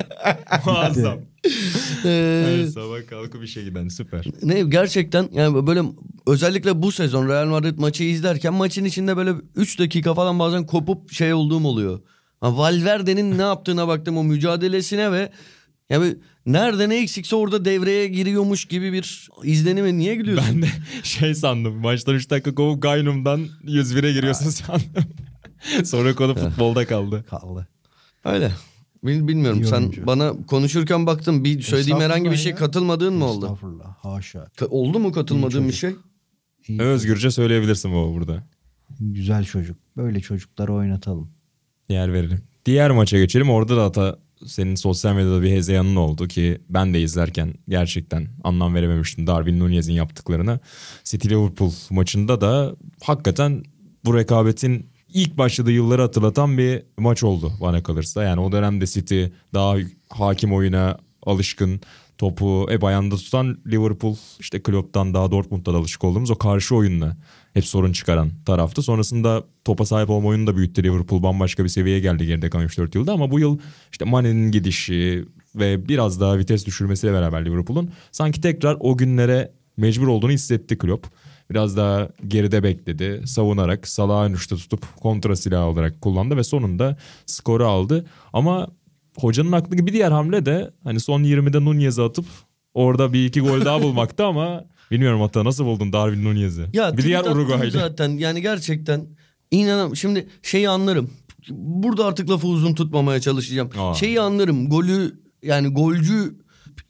Muazzam. Ee, Her sabah kalkıp işe giden süper. ne gerçekten yani böyle özellikle bu sezon Real Madrid maçı izlerken maçın içinde böyle 3 dakika falan bazen kopup şey olduğum oluyor. Ha, Valverde'nin ne yaptığına baktım o mücadelesine ve yani nerede ne eksikse orada devreye giriyormuş gibi bir izlenime niye gülüyorsun? Ben de şey sandım. Maçtan 3 dakika kovup Gaynum'dan 101'e giriyorsun sandım. Sonra konu futbolda kaldı. Kaldı. Öyle. Bil- bilmiyorum İyi sen oyuncu. bana konuşurken baktım bir söylediğim herhangi bir şey ya. katıldığın mı oldu? Estağfurullah. Haşa. Ka- oldu mu katılmadığın bir şey? İyi. Özgürce söyleyebilirsin baba burada. Güzel çocuk. Böyle çocukları oynatalım. Yer verelim. Diğer maça geçelim. Orada da hata senin sosyal medyada bir hezeyanın oldu ki ben de izlerken gerçekten anlam verememiştim Darwin Nunez'in yaptıklarına. City Liverpool maçında da hakikaten bu rekabetin ilk başladığı yılları hatırlatan bir maç oldu bana kalırsa. Yani o dönemde City daha hakim oyuna alışkın topu hep ayağında tutan Liverpool işte Klopp'tan daha Dortmund'da da alışık olduğumuz o karşı oyunla hep sorun çıkaran taraftı. Sonrasında topa sahip olma oyunu da büyüttü. Liverpool bambaşka bir seviyeye geldi geride kalan 3-4 yılda ama bu yıl işte Mane'nin gidişi ve biraz daha vites düşürmesiyle beraber Liverpool'un sanki tekrar o günlere mecbur olduğunu hissetti Klopp. Biraz daha geride bekledi. Savunarak Salah'ın üçte tutup kontra silahı olarak kullandı ve sonunda skoru aldı. Ama hocanın aklındaki bir diğer hamle de hani son 20'de Nunez'i atıp orada bir iki gol daha bulmaktı ama bilmiyorum hatta nasıl buldun Darwin Nunez'i? Ya bir diğer Uruguaylı. zaten yani gerçekten inanam şimdi şeyi anlarım. Burada artık lafı uzun tutmamaya çalışacağım. Aa. Şeyi anlarım. Golü yani golcü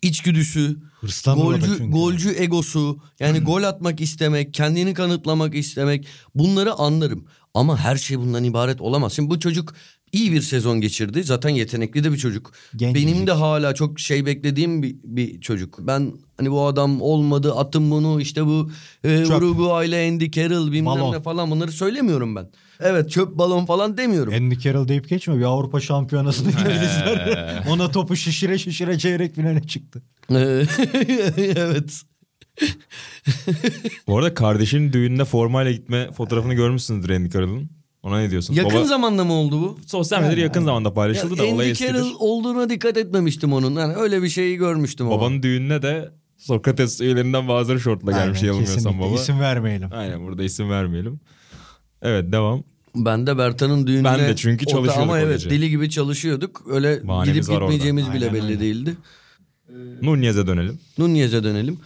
içgüdüsü, golcü golcü egosu, yani gol atmak istemek, kendini kanıtlamak istemek bunları anlarım. Ama her şey bundan ibaret olamaz. Şimdi bu çocuk iyi bir sezon geçirdi. Zaten yetenekli de bir çocuk. Gencecik. Benim de hala çok şey beklediğim bir, bir çocuk. Ben hani bu adam olmadı atın bunu işte bu e, Çöp. Uruguay'la Andy Carroll bilmem Balon. ne falan bunları söylemiyorum ben. Evet çöp balon falan demiyorum. Andy Carroll deyip geçme. Bir Avrupa şampiyonasını izler. Ona topu şişire şişire çeyrek finale çıktı. evet. Bu arada kardeşinin düğününe formayla gitme fotoğrafını görmüşsündür Andy Carroll'ın. Ona ne diyorsun? Yakın Baba, zamanda mı oldu bu? sosyal medyada yakın zamanda paylaşıldı da olay Andy eskidir. Carroll olduğuna dikkat etmemiştim onun. Yani öyle bir şeyi görmüştüm ama. Babanın düğününe de Sokrates üyelerinden bazıları şortla gelmiş Aynen, yanılmıyorsam kesinlikle. baba. İsim vermeyelim. Aynen burada isim vermeyelim. Evet devam. Ben de Bertan'ın düğününe... Ben de çünkü çalışıyorduk Ama evet deli gibi çalışıyorduk. Öyle Bahanemiz gidip var orada. gitmeyeceğimiz bile Aynen belli öyle. değildi. Nunez'e dönelim. Nunez'e dönelim.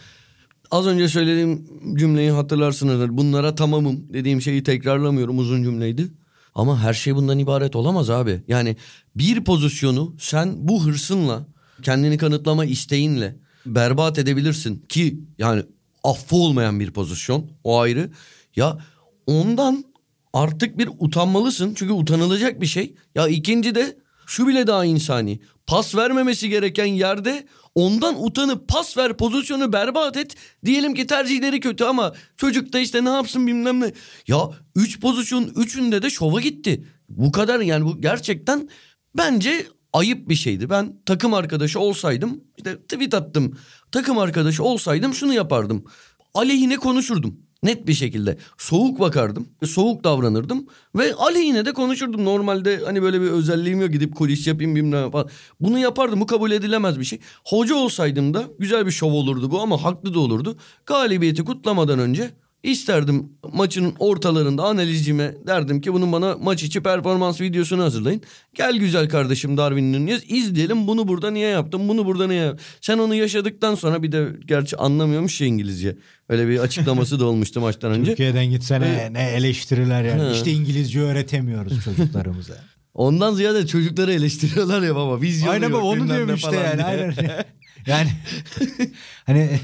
Az önce söylediğim cümleyi hatırlarsınız. Bunlara tamamım dediğim şeyi tekrarlamıyorum. Uzun cümleydi. Ama her şey bundan ibaret olamaz abi. Yani bir pozisyonu sen bu hırsınla, kendini kanıtlama isteğinle berbat edebilirsin. Ki yani affı olmayan bir pozisyon o ayrı. Ya ondan artık bir utanmalısın. Çünkü utanılacak bir şey. Ya ikinci de şu bile daha insani. Pas vermemesi gereken yerde ondan utanıp pas ver pozisyonu berbat et. Diyelim ki tercihleri kötü ama çocuk da işte ne yapsın bilmem ne. Ya 3 pozisyon üçünde de şova gitti. Bu kadar yani bu gerçekten bence ayıp bir şeydi. Ben takım arkadaşı olsaydım işte tweet attım. Takım arkadaşı olsaydım şunu yapardım. Aleyhine konuşurdum. Net bir şekilde. Soğuk bakardım. Soğuk davranırdım. Ve aleyhine de konuşurdum. Normalde hani böyle bir özelliğim yok. Gidip kulis yapayım bilmem falan. Bunu yapardım. Bu kabul edilemez bir şey. Hoca olsaydım da güzel bir şov olurdu bu ama haklı da olurdu. Galibiyeti kutlamadan önce isterdim maçın ortalarında analizcime derdim ki bunun bana maç içi performans videosunu hazırlayın. Gel güzel kardeşim Darwin Nunez izleyelim bunu burada niye yaptım bunu burada niye. Sen onu yaşadıktan sonra bir de gerçi anlamıyormuş ya İngilizce. Öyle bir açıklaması da olmuştu maçtan önce. Türkiye'den gitsene ne eleştiriler yani. Ha. İşte İngilizce öğretemiyoruz çocuklarımıza. Ondan ziyade çocukları eleştiriyorlar ya baba. Vizyonu aynen baba onu diyorum işte yani. diye. Aynen. yani hani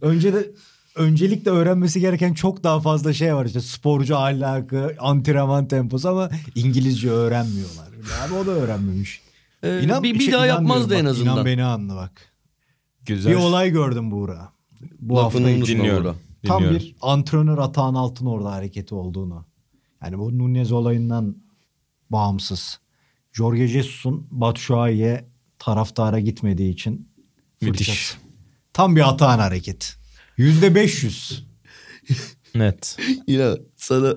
önce de öncelikle öğrenmesi gereken çok daha fazla şey var işte sporcu ahlakı, antrenman temposu ama İngilizce öğrenmiyorlar. Abi o da öğrenmemiş. Ee, İnan, bir, bir şey, daha yapmazdı en azından. İnan beni anla bak. Güzel. Bir olay gördüm Buğra. Bu Lafını hafta dinliyorum. Buğra. Tam Dinliyorum. bir antrenör Atahan Altın orada hareketi olduğunu. Yani bu Nunez olayından bağımsız. Jorge Jesus'un Batshuayi'ye taraftara gitmediği için Müthiş. fırçası. Tam bir Atahan hareket. Yüzde 500. Net. Yine sana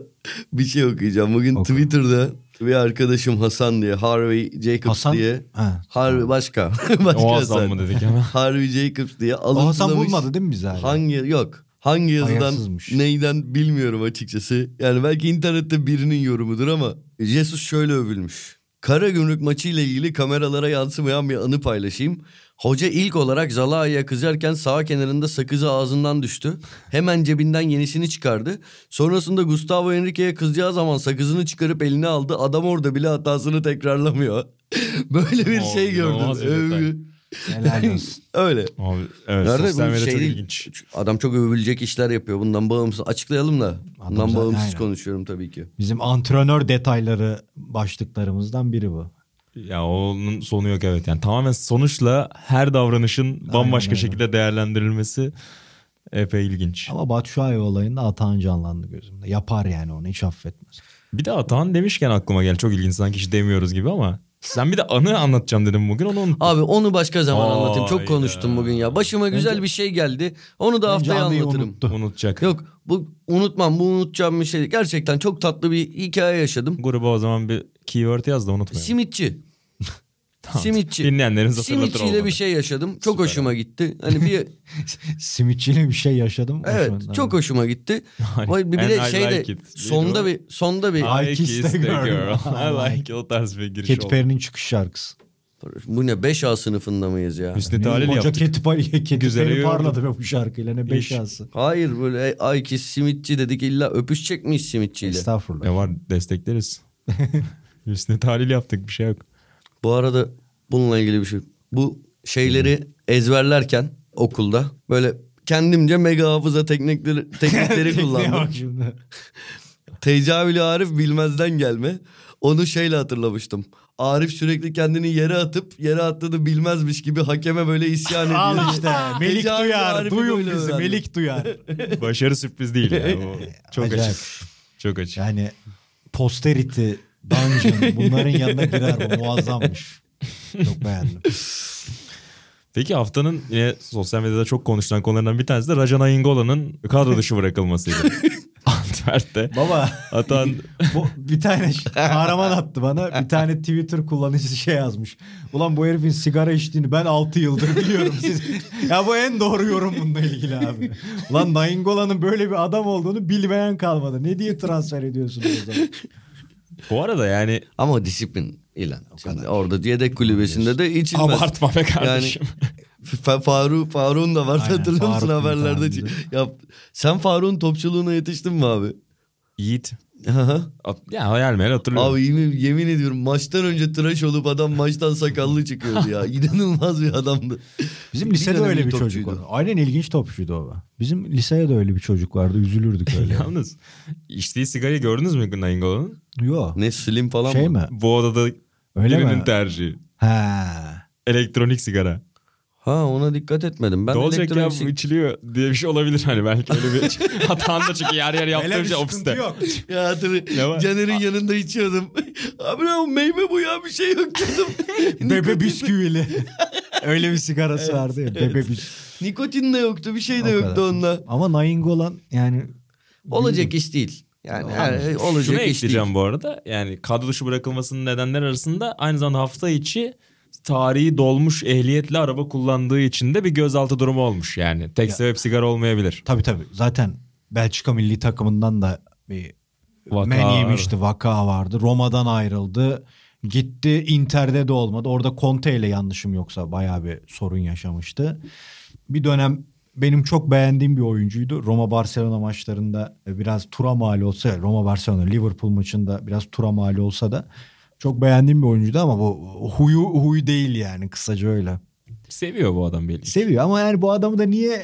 bir şey okuyacağım. Bugün Oku. Twitter'da bir arkadaşım Hasan diye, Harvey Jacobs Hasan. diye. Ha. Harvey başka. başka O Hasan. Hasan mı dedik ama. Harvey Jacobs diye O alıntılamış. Hasan bulmadı değil mi bizi hala? Hangi yok. Hangi yazıdan neyden bilmiyorum açıkçası. Yani belki internette birinin yorumudur ama Jesus şöyle övülmüş. Kara gümrük maçı ile ilgili kameralara yansımayan bir anı paylaşayım. Hoca ilk olarak Zalai'ye kızarken sağ kenarında sakızı ağzından düştü. Hemen cebinden yenisini çıkardı. Sonrasında Gustavo Henrique'ye kızacağı zaman sakızını çıkarıp eline aldı. Adam orada bile hatasını tekrarlamıyor. Böyle bir şey gördüm. Övgü. Helal olsun. Öyle. Abi, evet Nerede sosyal bu medya şey çok değil. ilginç. Adam çok övülecek işler yapıyor. Bundan bağımsız. Açıklayalım da. Bundan zaten bağımsız aynen. konuşuyorum tabii ki. Bizim antrenör detayları başlıklarımızdan biri bu. Ya onun sonu yok evet. Yani tamamen sonuçla her davranışın bambaşka öyle. şekilde değerlendirilmesi epey ilginç. Ama Batshuayi olayında Atahan canlandı gözümde. Yapar yani onu hiç affetmez. Bir de Atahan demişken aklıma gel. Çok ilginç sanki hiç demiyoruz gibi ama. Sen bir de anı anlatacağım dedim bugün onu unuttum. Abi onu başka zaman Hayda. anlatayım. Çok konuştum bugün ya. Başıma güzel Bence- bir şey geldi. Onu da Bence haftaya anıyı anlatırım. unuttu. Unutacak. Yok bu unutmam. Bu unutacağım bir şey. değil. Gerçekten çok tatlı bir hikaye yaşadım. Gruba o zaman bir keyword yaz da unutmayalım. Simitçi. Tamam. Simitçi. Dinleyenleriniz hatırlatır Simitçiyle olmadı. bir şey yaşadım. Çok Süper hoşuma gitti. Hani bir Simitçiyle bir şey yaşadım. evet Hoşuma- çok hoşuma gitti. Vay, bir de şeyde like it. sonda bir sonda bir? I I a a girl. girl. I like it. O tarz bir giriş Katy oldu. Perry'nin çıkış şarkısı. bu ne 5A sınıfında mıyız ya? Hüsnü Talil yaptık. Katy Perry, Katy Güzel Perry yordu. parladı be bu şarkıyla ne beş Hiç. yazsın. Hayır böyle ay ki simitçi dedik illa öpüşecek miyiz simitçiyle? Estağfurullah. Ne var destekleriz. Hüsnü Talil yaptık bir şey yok. Bu arada bununla ilgili bir şey. Bu şeyleri ezberlerken okulda böyle kendimce mega hafıza teknikleri, teknikleri kullandım. Tecavülü Arif bilmezden gelme. Onu şeyle hatırlamıştım. Arif sürekli kendini yere atıp yere attığını bilmezmiş gibi hakeme böyle isyan ediyor. Al işte Melik Tecavülü Duyar. Arif'i Duyun bizi öğrendim. Melik Duyar. Başarı sürpriz değil ya. O çok Acayip. açık. Çok açık. Yani posterity, dungeon bunların yanına girer bu muazzammış. Çok beğendim. Peki haftanın yine sosyal medyada çok konuşulan konularından bir tanesi de Rajan Ayingola'nın kadro dışı bırakılmasıydı. Antwerp'te. Baba Atan bu bir tane kahraman attı bana. Bir tane Twitter kullanıcısı şey yazmış. Ulan bu herifin sigara içtiğini ben 6 yıldır biliyorum. Siz... ya bu en doğru yorum bununla ilgili abi. Ulan Nainggolan'ın böyle bir adam olduğunu bilmeyen kalmadı. Ne diye transfer ediyorsunuz o zaman? Bu arada yani Ama disiplin ilan. Şimdi orada yedek kulübesinde de içilmez. abartma be kardeşim. Fa- Faruk Faruk'un da var hatırlıyor musun haberlerde? Ya, sen Faruk'un topçuluğuna yetiştin mi abi? Yiğit. Ya hayal meyal hatırlıyorum. Abi yemin, yemin ediyorum maçtan önce tıraş olup adam maçtan sakallı çıkıyordu ya. İnanılmaz bir adamdı. Bizim lisede öyle bir çocuk topçuydu. var. Aynen ilginç topçuydu o. Bizim liseye de öyle bir çocuk vardı. Üzülürdük öyle. Yalnız içtiği sigarayı gördünüz mü Nainggolan'ın? Yok. Ne slim falan Şey mı? mi? Bu odada Öyle birinin mi? tercihi. Ha. Elektronik sigara. Ha ona dikkat etmedim. Ben ne olacak ya bu içiliyor diye bir şey olabilir hani belki öyle bir hatanın da çünkü yer yer yaptığım şey ofiste. yok. Ya hatırlı. Ne var? Caner'in yanında içiyordum. Abi ne o meyve bu ya bir şey yok dedim. Bebe bisküvili. öyle bir sigarası vardı ya. Bebe bisküvi. Nikotin de yoktu bir şey de O yoktu kadar. onda. Ama Nainggolan yani olacak iş değil. Yani her- olacak Şunu iş değil. ekleyeceğim bu arada. Yani kadro dışı bırakılmasının nedenleri arasında aynı zamanda hafta içi tarihi dolmuş ehliyetli araba kullandığı için de bir gözaltı durumu olmuş yani. Tek sebep sigara olmayabilir. Tabii tabii. Zaten Belçika milli takımından da bir Vaka men yemişti. Vaka vardı. Roma'dan ayrıldı. Gitti Inter'de de olmadı. Orada Conte ile yanlışım yoksa bayağı bir sorun yaşamıştı. Bir dönem benim çok beğendiğim bir oyuncuydu. Roma Barcelona maçlarında biraz tura mal olsa Roma Barcelona Liverpool maçında biraz tura mal olsa da çok beğendiğim bir oyuncuydu ama bu huyu huy değil yani kısaca öyle. Seviyor bu adam belli. Seviyor ama yani bu adamı da niye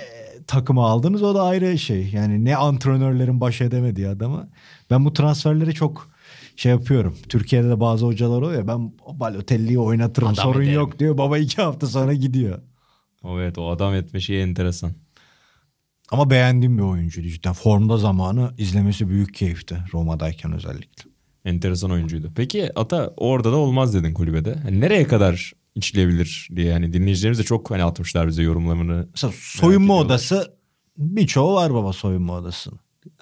takıma aldınız o da ayrı şey. Yani ne antrenörlerin baş edemediği adamı. Ben bu transferleri çok şey yapıyorum. Türkiye'de de bazı hocalar oluyor. ya, Ben Balotelli'yi oynatırım Adam sorun ederim. yok diyor. Baba iki hafta sonra gidiyor. Evet o adam etme şeyi enteresan. Ama beğendiğim bir oyuncuydu cidden. Formda zamanı izlemesi büyük keyifti. Roma'dayken özellikle. Enteresan oyuncuydu. Peki Ata orada da olmaz dedin kulübede. Hani nereye kadar içilebilir diye hani dinleyicilerimiz de çok hani atmışlar bize yorumlarını. Mesela soyunma odası birçoğu var baba soyunma odası.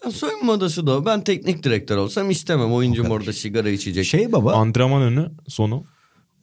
Ya soyunma odası da o. Ben teknik direktör olsam istemem oyuncum orada sigara içecek. Şey baba. Antrenman önü sonu.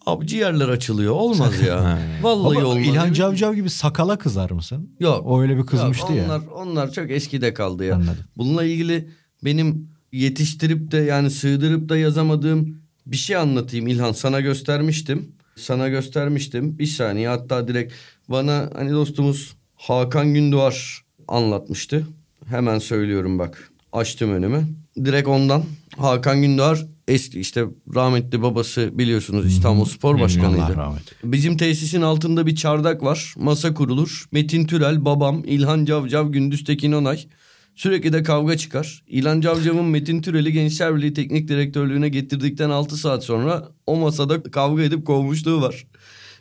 Abi ciğerler açılıyor. Olmaz ya. Vallahi baba olmaz. İlhan Cavcav gibi sakala kızar mısın? Yok. O öyle bir kızmıştı Yok, ya. onlar, Onlar çok eskide kaldı ya. Anladım. Bununla ilgili benim yetiştirip de yani sığdırıp da yazamadığım bir şey anlatayım İlhan. Sana göstermiştim. Sana göstermiştim. Bir saniye hatta direkt bana hani dostumuz Hakan Gündoğar anlatmıştı. Hemen söylüyorum bak. Açtım önümü. Direkt ondan Hakan Gündoğar eski işte rahmetli babası biliyorsunuz İstanbul Spor Başkanıydı. Allah rahmet. Bizim tesisin altında bir çardak var. Masa kurulur. Metin Türel, babam, İlhan Cavcav, Gündüz Tekin Onay. Sürekli de kavga çıkar. İlhan Cavcav'ın Metin Türel'i Gençler Birliği Teknik Direktörlüğüne getirdikten 6 saat sonra o masada kavga edip kovmuşluğu var.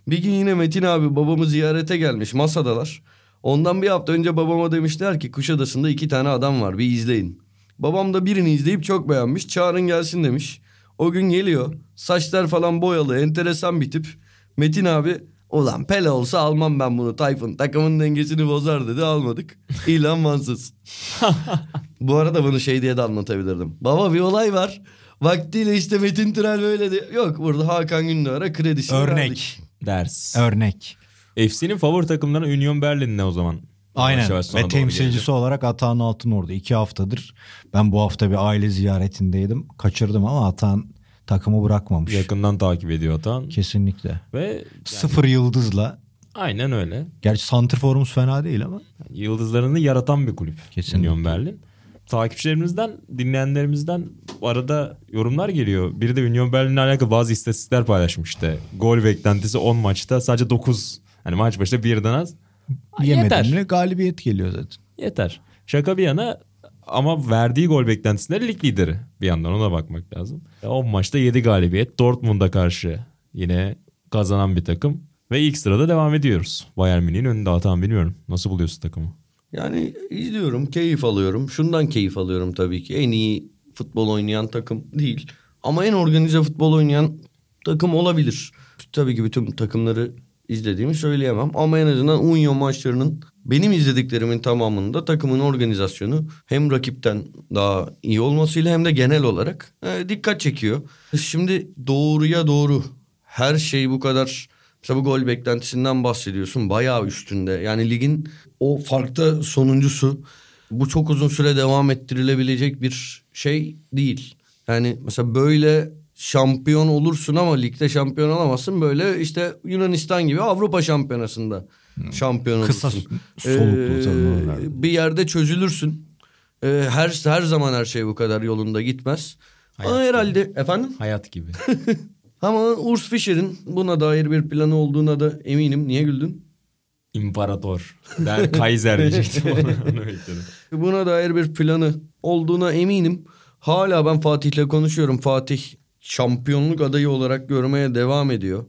Bir gün yine Metin abi babamı ziyarete gelmiş masadalar. Ondan bir hafta önce babama demişler ki Kuşadası'nda iki tane adam var bir izleyin. Babam da birini izleyip çok beğenmiş çağırın gelsin demiş. O gün geliyor saçlar falan boyalı enteresan bir tip. Metin abi ulan Pele olsa almam ben bunu Tayfun takımın dengesini bozar dedi almadık. İlan mansız. Bu arada bunu şey diye de anlatabilirdim. Baba bir olay var. Vaktiyle işte Metin Türel böyle de. Yok burada Hakan Gündoğar'a kredisini verdik. Örnek. Ders. Örnek. FC'nin favori takımlarından Union Berlin ne o zaman? Aynen ve temsilcisi gelecek. olarak Atahan Altınordu. iki haftadır ben bu hafta bir aile ziyaretindeydim. Kaçırdım ama Atahan takımı bırakmamış. Yakından takip ediyor Atan. Kesinlikle. Ve Sıfır yıldızla. aynen öyle. Gerçi santrforumuz fena değil ama. Yıldızlarını yaratan bir kulüp. Kesinlikle. Union Berlin. Takipçilerimizden, dinleyenlerimizden arada yorumlar geliyor. Biri de Union Berlin'le alakalı bazı istatistikler paylaşmış işte. Gol beklentisi 10 maçta sadece 9. Hani maç başında birden az. Yemedin Yeter. galibiyet geliyor zaten. Yeter. Şaka bir yana ama verdiği gol beklentisinde lig lideri. Bir yandan ona bakmak lazım. 10 maçta 7 galibiyet. Dortmund'a karşı yine kazanan bir takım. Ve ilk sırada devam ediyoruz. Bayern Münih'in önünde atan bilmiyorum. Nasıl buluyorsun takımı? Yani izliyorum, keyif alıyorum. Şundan keyif alıyorum tabii ki. En iyi futbol oynayan takım değil. Ama en organize futbol oynayan takım olabilir. Tabii ki bütün takımları izlediğimi söyleyemem. Ama en azından Union maçlarının benim izlediklerimin tamamında takımın organizasyonu hem rakipten daha iyi olmasıyla hem de genel olarak e, dikkat çekiyor. Şimdi doğruya doğru her şey bu kadar Mesela bu gol beklentisinden bahsediyorsun. Bayağı üstünde. Yani ligin o farkta sonuncusu. Bu çok uzun süre devam ettirilebilecek bir şey değil. Yani mesela böyle şampiyon olursun ama ligde şampiyon olamazsın. Böyle işte Yunanistan gibi Avrupa şampiyonasında şampiyon olursun. Kısa soluklu zamanlarda. Ee, bir yerde çözülürsün. Ee, her her zaman her şey bu kadar yolunda gitmez. Ama herhalde efendim Hayat gibi. ama Urs Fischer'in buna dair bir planı olduğuna da eminim. Niye güldün? İmparator. Ben Kaiser diyecektim. Onu bekledim. Buna dair bir planı olduğuna eminim. Hala ben Fatih'le konuşuyorum. Fatih şampiyonluk adayı olarak görmeye devam ediyor.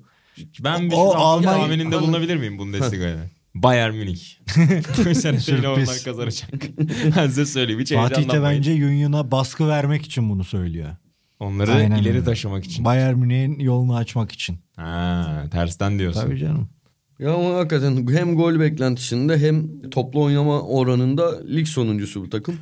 Ben bir O Almanya- tahmininde bulunabilir miyim Bundesliga'ya? Bayern Münih. Bu sene oradan Sürpriz. kazanacak. ben size söyleyeyim. Hiç Fatih de bence Union'a baskı vermek için bunu söylüyor. Onları Aynen ileri öyle. taşımak için. Bayern Münih'in yolunu açmak için. Ha, tersten diyorsun. Tabii canım. Ya ama hakikaten hem gol beklentisinde hem toplu oynama oranında lig sonuncusu bu takım.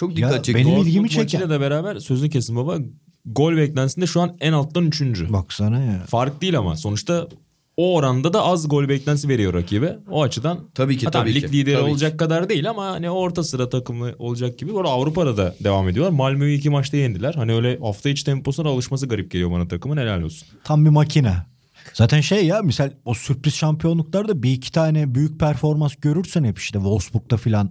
Çok dikkat çekti. benim ilgimi çeken- maçıyla da beraber sözünü kesin baba. Gol beklentisinde şu an en alttan üçüncü. Baksana ya. Fark değil ama sonuçta o oranda da az gol beklentisi veriyor rakibe. O açıdan Tabii ki, Ha, tamam, tabii lig ki. lideri Tabii olacak kadar değil ama hani orta sıra takımı olacak gibi. Bu arada Avrupa'da da devam ediyorlar. Malmö'yü iki maçta yendiler. Hani öyle hafta içi temposuna alışması garip geliyor bana takımın helal olsun. Tam bir makine. Zaten şey ya misal o sürpriz şampiyonluklarda bir iki tane büyük performans görürsün hep işte Wolfsburg'da filan.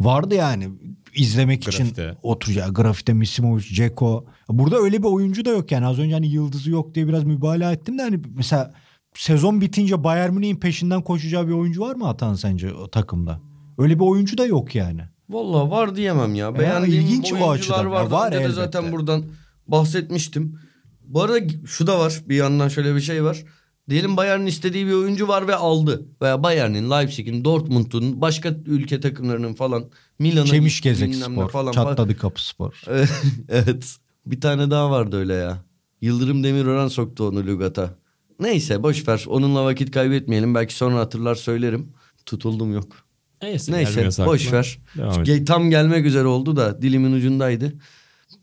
Vardı yani izlemek Grafite. için oturacak. Grafite, Misimovic, Ceko. Burada öyle bir oyuncu da yok yani. Az önce hani yıldızı yok diye biraz mübalağa ettim de hani mesela sezon bitince Bayern Münih'in peşinden koşacağı bir oyuncu var mı Atan sence o takımda? Öyle bir oyuncu da yok yani. Vallahi var diyemem ya. Beğendiğim ilginç o oyuncular açıdan. Ya var. var elbette. zaten buradan bahsetmiştim. Bu arada şu da var. Bir yandan şöyle bir şey var. Diyelim Bayern'in istediği bir oyuncu var ve aldı. Veya Bayern'in, Leipzig'in, Dortmund'un, başka ülke takımlarının falan. Milan'a Çemiş gitti, Gezek bilmem ne Spor, falan. Çatladı Kapı Spor. evet. Bir tane daha vardı öyle ya. Yıldırım Demirören soktu onu Lügat'a. Neyse boş ver. Onunla vakit kaybetmeyelim. Belki sonra hatırlar söylerim. Tutuldum yok. Neyse, Neyse boş aklıma. ver. Ge- Tam gelmek üzere oldu da dilimin ucundaydı.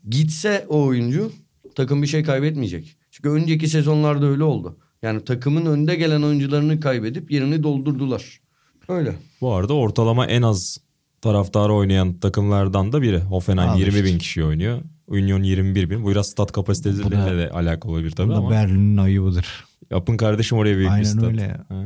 Gitse o oyuncu takım bir şey kaybetmeyecek. Çünkü önceki sezonlarda öyle oldu. Yani takımın önde gelen oyuncularını kaybedip yerini doldurdular. Öyle. Bu arada ortalama en az taraftarı oynayan takımlardan da biri. Hoffenheim Al 20 bin işte. kişi oynuyor. Union 21 bin. Bu biraz stat kapasiteleriyle de alakalı olabilir Bu tabii da ama. Berlin'in ayıbıdır. Yapın kardeşim oraya büyük bir Aynen stat. öyle ya. Ha.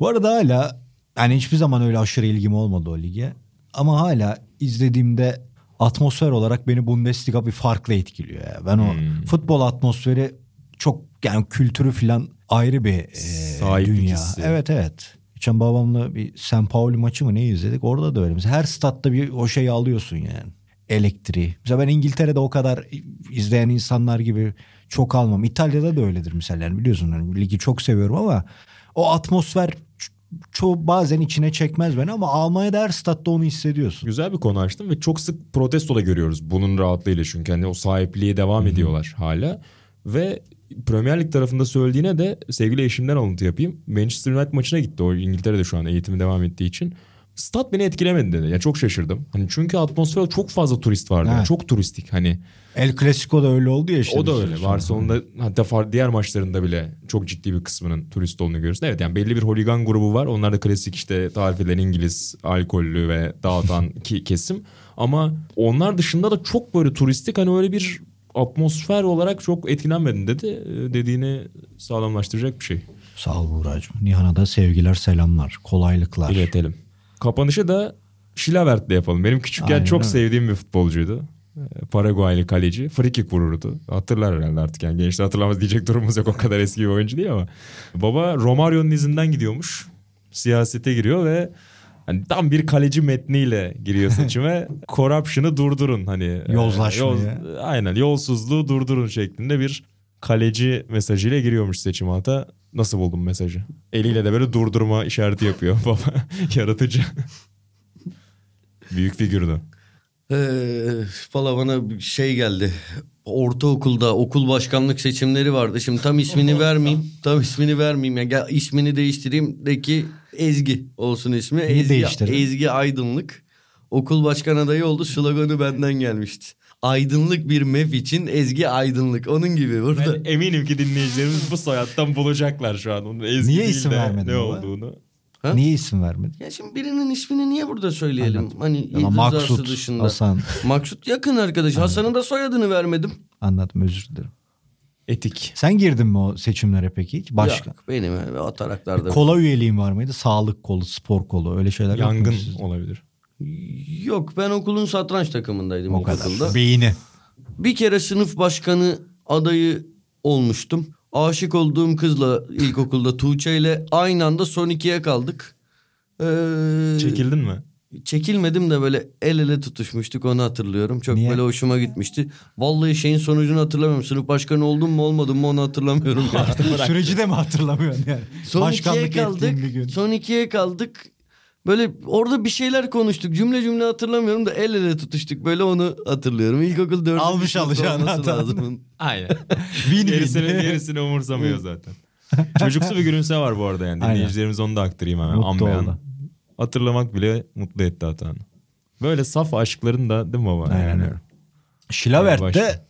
Bu arada hala yani hiçbir zaman öyle aşırı ilgim olmadı o lige. Ama hala izlediğimde atmosfer olarak beni Bundesliga bir farklı etkiliyor. Ya. Ben o Hmm. futbol atmosferi çok yani kültürü falan ayrı bir e, dünya. hissi. Evet evet. Geçen babamla bir St. Pauli maçı mı ne izledik orada da öyle. Mesela her statta bir o şeyi alıyorsun yani. Elektriği. Mesela ben İngiltere'de o kadar izleyen insanlar gibi çok almam. İtalya'da da öyledir mesela. Yani biliyorsun hani ligi çok seviyorum ama o atmosfer çoğu bazen içine çekmez beni ama Almanya'da her statta onu hissediyorsun. Güzel bir konu açtım ve çok sık protesto da görüyoruz bunun rahatlığıyla çünkü hani o sahipliğe devam ediyorlar hala. Ve Premier Lig tarafında söylediğine de sevgili eşimden alıntı yapayım. Manchester United maçına gitti. O İngiltere'de şu an eğitimi devam ettiği için. Stat beni etkilemedi dedi. Ya çok şaşırdım. Hani çünkü atmosfer çok fazla turist vardı. Evet. Çok turistik hani. El Clasico da öyle oldu ya işte. o da öyle. süre Barcelona'da hatta diğer maçlarında bile çok ciddi bir kısmının turist olduğunu görüyorsun. Evet yani belli bir holigan grubu var. Onlar da klasik işte tarif edilen İngiliz alkollü ve dağıtan ki kesim. Ama onlar dışında da çok böyle turistik hani öyle bir atmosfer olarak çok etkilenmedim dedi. Ee, Dediğini sağlamlaştıracak bir şey. Sağ ol Buğra'cığım. Nihan'a da sevgiler selamlar. Kolaylıklar. İletelim. Kapanışı da Şilavert'le yapalım. Benim küçükken Aynen çok öyle. sevdiğim bir futbolcuydu. Ee, Paraguaylı kaleci. Free kick vururdu. Hatırlar herhalde artık yani gençler hatırlamaz diyecek durumumuz yok. O kadar eski bir oyuncu değil ama. Baba Romario'nun izinden gidiyormuş. Siyasete giriyor ve hani tam bir kaleci metniyle giriyor seçime. Corruption'ı durdurun hani. e, Yozlaşmayı. aynen yolsuzluğu durdurun şeklinde bir kaleci mesajıyla giriyormuş seçime hatta. Nasıl buldun mesajı? Eliyle de böyle durdurma işareti yapıyor baba. Yaratıcı. Büyük figürdü. Ee, valla bana bir şey geldi. Ortaokulda okul başkanlık seçimleri vardı. Şimdi tam ismini vermeyeyim. Tam ismini vermeyeyim. Ya gel ismini değiştireyim de ki Ezgi olsun ismi. Niye Ezgi, değiştirdin? Ezgi Aydınlık. Okul başkan adayı oldu. Sloganı benden gelmişti. Aydınlık bir mef için Ezgi Aydınlık. Onun gibi burada. Ben eminim ki dinleyicilerimiz bu soyaddan bulacaklar şu an. Onun Ezgi Niye isim de vermedin Ne olduğunu. Ha? Niye isim vermedin? Ya şimdi birinin ismini niye burada söyleyelim? Anladım. Hani rızası Maksut, dışında. Hasan. Maksut yakın arkadaş. Hasan'ın da soyadını vermedim. Anladım özür dilerim. Etik. Sen girdin mi o seçimlere peki hiç? Başka. Yok benim o taraklarda. Kola üyeliğin var mıydı? Sağlık kolu, spor kolu öyle şeyler Yangın olabilir. Yok ben okulun satranç takımındaydım O ilkokulda. kadar. Beyni. Bir kere sınıf başkanı adayı olmuştum. Aşık olduğum kızla ilkokulda Tuğçe ile aynı anda son ikiye kaldık. Ee, Çekildin mi? Çekilmedim de böyle el ele tutuşmuştuk onu hatırlıyorum. Çok Niye? böyle hoşuma gitmişti. Vallahi şeyin sonucunu hatırlamıyorum. Sınıf başkanı oldum mu olmadım mı onu hatırlamıyorum. Süreci de mi hatırlamıyorsun yani? Son ikiye Başkanlık ettiğin kaldık. Son ikiye kaldık. Böyle orada bir şeyler konuştuk. Cümle cümle hatırlamıyorum da el ele tutuştuk. Böyle onu hatırlıyorum. İlkokul dördüncü Almış sınıfta alacağını lazım. Aynen. Win gerisini, gerisini umursamıyor zaten. Çocuksu bir gülümse var bu arada yani. Aynen. Dinleyicilerimiz onu da aktarayım hemen. Mutlu oldu. Hatırlamak bile mutlu etti Atahan'ı. Böyle saf aşkların da değil mi baba? Aynen Yani. Şilavert'te Başka.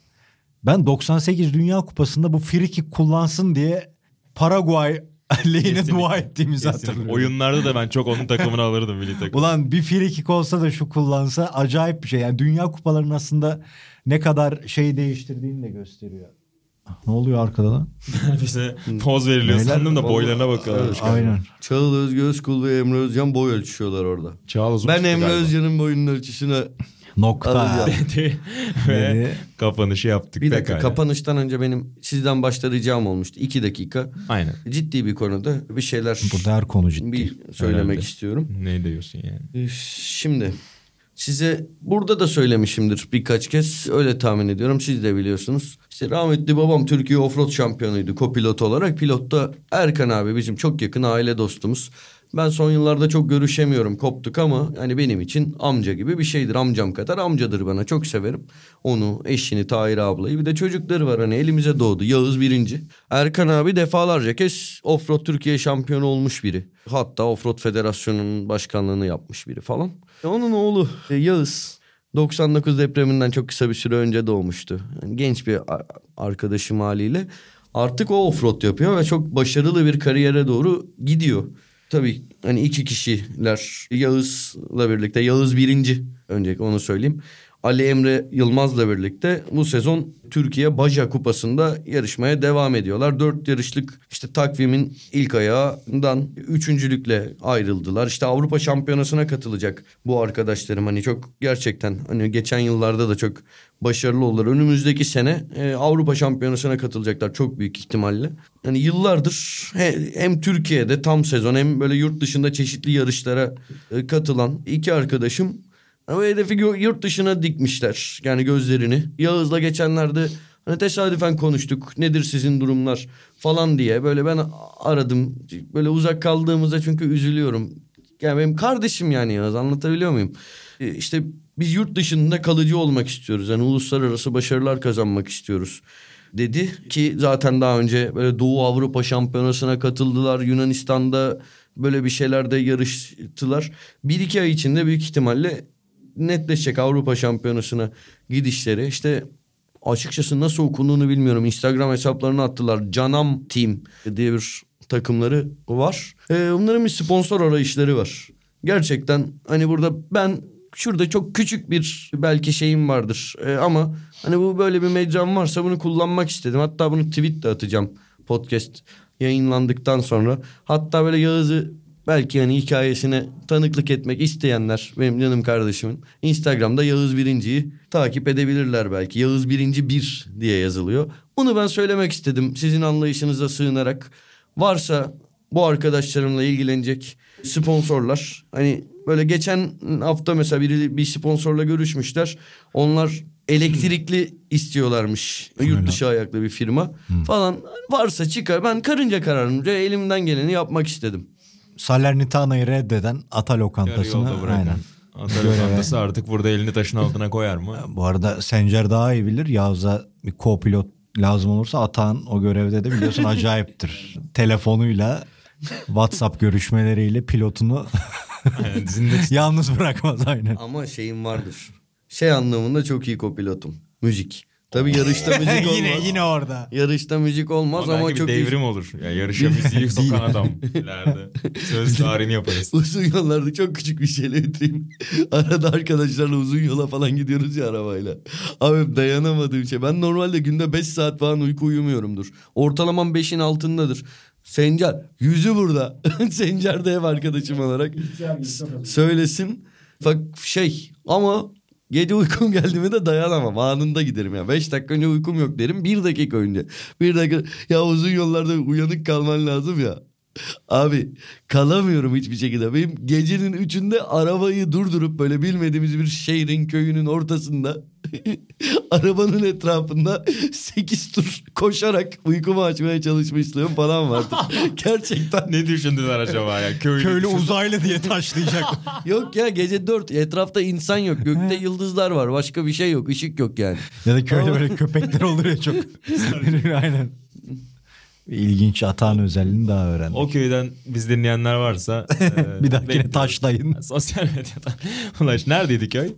ben 98 Dünya Kupası'nda bu free kick kullansın diye Paraguay lehine dua ettiğimizi hatırlıyorum. Oyunlarda da ben çok onun takımını alırdım milli takım. Ulan bir free kick olsa da şu kullansa acayip bir şey. Yani dünya kupalarının aslında ne kadar şey değiştirdiğini de gösteriyor. Ne oluyor arkada lan? Bize poz veriliyor Beyler, sandım da boylarına bakalım. Evet. Aynen. Çağıl Özgü Özkul ve Emre Özcan boy ölçüşüyorlar orada. Çağla uzun Ben çıktı Emre galiba. Özcan'ın boyunun ölçüsüne Nokta. Alacağım. Dedi Ve Dedi. kapanışı yaptık. bir dakika Pekala. kapanıştan önce benim sizden başta ricam olmuştu. iki dakika. Aynen. Ciddi bir konuda bir şeyler Burada her konu ciddi. bir söylemek Önemli. istiyorum. Ne diyorsun yani? Ee, Şimdi size burada da söylemişimdir birkaç kez. Öyle tahmin ediyorum. Siz de biliyorsunuz. İşte rahmetli babam Türkiye Offroad şampiyonuydu kopilot olarak. Pilotta Erkan abi bizim çok yakın aile dostumuz. Ben son yıllarda çok görüşemiyorum koptuk ama hani benim için amca gibi bir şeydir. Amcam kadar amcadır bana çok severim. Onu, eşini, Tahir ablayı bir de çocukları var hani elimize doğdu. Yağız birinci. Erkan abi defalarca kez Offroad Türkiye şampiyonu olmuş biri. Hatta Offroad Federasyonu'nun başkanlığını yapmış biri falan. E, Onun oğlu e, Yağız 99 depreminden çok kısa bir süre önce doğmuştu. Yani genç bir arkadaşım haliyle. Artık o offroad yapıyor ve çok başarılı bir kariyere doğru gidiyor. Tabii hani iki kişiler Yağız'la birlikte Yağız birinci önce onu söyleyeyim. Ali Emre Yılmaz'la birlikte bu sezon Türkiye Baja Kupası'nda yarışmaya devam ediyorlar. Dört yarışlık işte takvimin ilk ayağından üçüncülükle ayrıldılar. İşte Avrupa Şampiyonası'na katılacak bu arkadaşlarım. Hani çok gerçekten hani geçen yıllarda da çok başarılı oldular. Önümüzdeki sene e, Avrupa Şampiyonası'na katılacaklar çok büyük ihtimalle. Yani yıllardır he- hem Türkiye'de tam sezon hem böyle yurt dışında çeşitli yarışlara e, katılan iki arkadaşım ama hedefi yurt dışına dikmişler. Yani gözlerini. Yağız'la geçenlerde hani tesadüfen konuştuk. Nedir sizin durumlar falan diye. Böyle ben aradım. Böyle uzak kaldığımızda çünkü üzülüyorum. Yani benim kardeşim yani Yağız anlatabiliyor muyum? E, İşte biz yurt dışında kalıcı olmak istiyoruz. Yani uluslararası başarılar kazanmak istiyoruz dedi ki zaten daha önce böyle Doğu Avrupa Şampiyonası'na katıldılar. Yunanistan'da böyle bir şeylerde yarıştılar. Bir iki ay içinde büyük ihtimalle netleşecek Avrupa Şampiyonası'na gidişleri. İşte açıkçası nasıl okunduğunu bilmiyorum. Instagram hesaplarını attılar. Canam Team diye bir takımları var. Ee, bunların bir sponsor arayışları var. Gerçekten hani burada ben şurada çok küçük bir belki şeyim vardır. Ee, ama hani bu böyle bir mecram varsa bunu kullanmak istedim. Hatta bunu tweet de atacağım podcast yayınlandıktan sonra. Hatta böyle Yağız'ı belki hani hikayesine tanıklık etmek isteyenler benim canım kardeşimin Instagram'da Yağız Birinci'yi takip edebilirler belki. Yağız Birinci 1 diye yazılıyor. Bunu ben söylemek istedim sizin anlayışınıza sığınarak. Varsa bu arkadaşlarımla ilgilenecek sponsorlar hani böyle geçen hafta mesela biri bir sponsorla görüşmüşler. Onlar elektrikli istiyorlarmış. Yurt dışı ayaklı bir firma falan. Varsa çıkar. Ben karınca kararınca elimden geleni yapmak istedim. Salernitano'yu reddeden Ata lokantasını aynen. Göreve. lokantası artık burada elini taşın altına koyar mı? Bu arada Sencer daha iyi bilir. Yavuz'a bir co-pilot lazım olursa Atan o görevde de biliyorsun acayiptir. Telefonuyla WhatsApp görüşmeleriyle pilotunu dizinde yalnız bırakmaz aynen. Ama şeyim vardır. Şey anlamında çok iyi kopilotum. Müzik. Tabii yarışta müzik olmaz. yine yine orada. Yarışta müzik olmaz ama, ama, belki çok bir iyi. devrim olur. Ya yarışa müziği sokan adam ileride. Söz tarihini yaparız. Uzun yollarda çok küçük bir şeyle bitireyim. Arada arkadaşlarla uzun yola falan gidiyoruz ya arabayla. Abi dayanamadığım şey. Ben normalde günde 5 saat falan uyku uyumuyorumdur. Ortalamam 5'in altındadır. Sencer yüzü burada. Sencer de ev arkadaşım olarak söylesin. Bak şey ama gece uykum geldi mi de dayanamam. Anında giderim ya. 5 dakika önce uykum yok derim. 1 dakika önce. 1 dakika ya uzun yollarda uyanık kalman lazım ya. Abi kalamıyorum hiçbir şekilde. Benim gecenin üçünde arabayı durdurup böyle bilmediğimiz bir şehrin köyünün ortasında arabanın etrafında 8 tur koşarak uykumu açmaya çalışmışlığım falan vardı. Gerçekten. ne düşündüler acaba ya? Köylü, Köylü düşün- uzaylı diye taşlayacak. Yok ya gece 4 etrafta insan yok. Gökte yıldızlar var. Başka bir şey yok. ışık yok yani. ya da köyde böyle köpekler olur ya çok. aynen. İlginç Atan özelliğini daha öğrendik. O köyden biz dinleyenler varsa e, bir dahakine bekliyoruz. taşlayın. Sosyal medyadan. Ulaş neredeydi köy?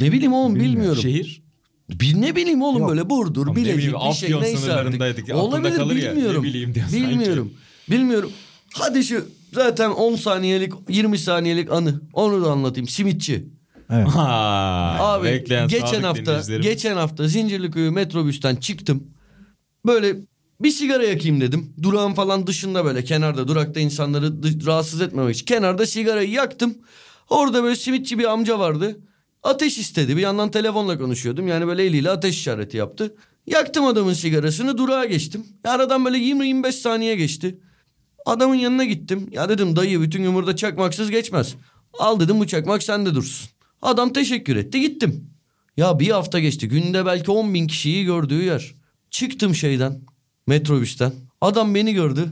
Ne bileyim oğlum bilmiyorum. Şehir. Bir ne bileyim oğlum Yok. böyle Burdur, Ama Bilecik bileyim, bir şey neyse artık. Olabilir kalır ya, ne bilmiyorum. bileyim diyor sanki. bilmiyorum. Bilmiyorum. Hadi şu zaten 10 saniyelik 20 saniyelik anı. Onu da anlatayım. Simitçi. Evet. Ha, Abi bekleyen geçen hafta geçen hafta Zincirlikuyu metrobüsten çıktım. Böyle bir sigara yakayım dedim. Durağın falan dışında böyle kenarda durakta insanları rahatsız etmemek için. Kenarda sigarayı yaktım. Orada böyle simitçi bir amca vardı. Ateş istedi. Bir yandan telefonla konuşuyordum. Yani böyle eliyle ateş işareti yaptı. Yaktım adamın sigarasını durağa geçtim. Aradan böyle 20-25 saniye geçti. Adamın yanına gittim. Ya dedim dayı bütün gün burada çakmaksız geçmez. Al dedim bu çakmak sende dursun. Adam teşekkür etti gittim. Ya bir hafta geçti. Günde belki 10 bin kişiyi gördüğü yer. Çıktım şeyden metrobüsten. Adam beni gördü.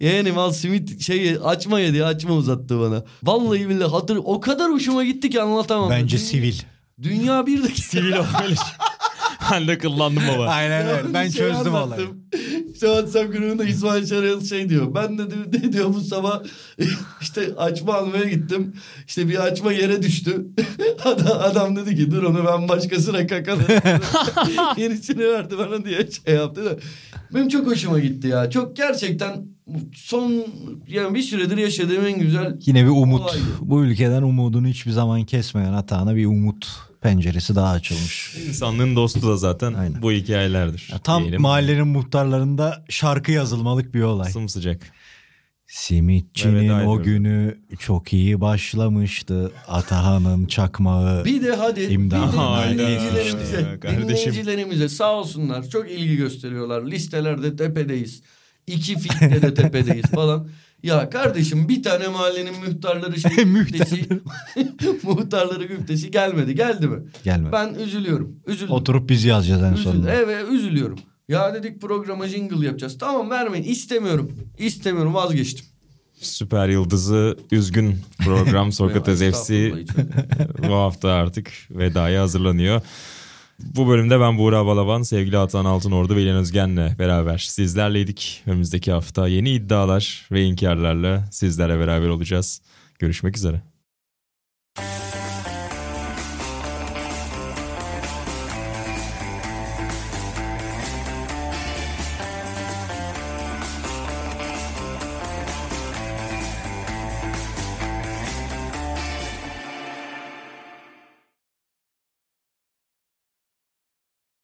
Yeğenim al simit şeyi açma yedi açma uzattı bana. Vallahi billahi hatır o kadar hoşuma gitti ki anlatamam. Bence Dünya- sivil. Dünya bir dakika. Sivil olmuş. ben de kullandım baba. Aynen öyle. Ben Bir şey çözdüm olayı. İşte WhatsApp grubunda İsmail Şarayıl şey diyor. Ben de diyor- ne diyor bu sabah işte açma almaya gittim. İşte bir açma yere düştü. Adam, adam dedi ki dur onu ben başkasına kakalarım. Yenisini verdi bana diye şey yaptı da. Benim çok hoşuma gitti ya. Çok gerçekten son yani bir süredir yaşadığım en güzel Yine bir umut. Olaydı. Bu ülkeden umudunu hiçbir zaman kesmeyen Atan'a bir umut penceresi daha açılmış. İnsanlığın dostu da zaten Aynen. bu hikayelerdir. Ya tam Diyelim. mahallenin muhtarlarında şarkı yazılmalık bir olay. Sımsıcak. Simitçinin o ediyorum. günü çok iyi başlamıştı. Atahan'ın çakmağı. Bir de hadi İmdat. bir de dinleyicilerimize, dinleyicilerimize sağ olsunlar çok ilgi gösteriyorlar. Listelerde tepedeyiz. İki fitte de tepedeyiz falan. Ya kardeşim bir tane mahallenin muhtarları şey güftesi, muhtarları güftesi gelmedi. Geldi mi? Gelme. Ben üzülüyorum. Üzüldüm. Oturup biz yazacağız en sonunda. Evet üzülüyorum. Ya dedik programa jingle yapacağız. Tamam vermeyin. İstemiyorum. İstemiyorum vazgeçtim. Süper Yıldızı üzgün program Sokrates FC bu hafta artık vedaya hazırlanıyor. Bu bölümde ben Buğra Balaban, sevgili Atan Altınordu ve İlhan Özgen'le beraber sizlerleydik. Önümüzdeki hafta yeni iddialar ve inkarlarla sizlerle beraber olacağız. Görüşmek üzere.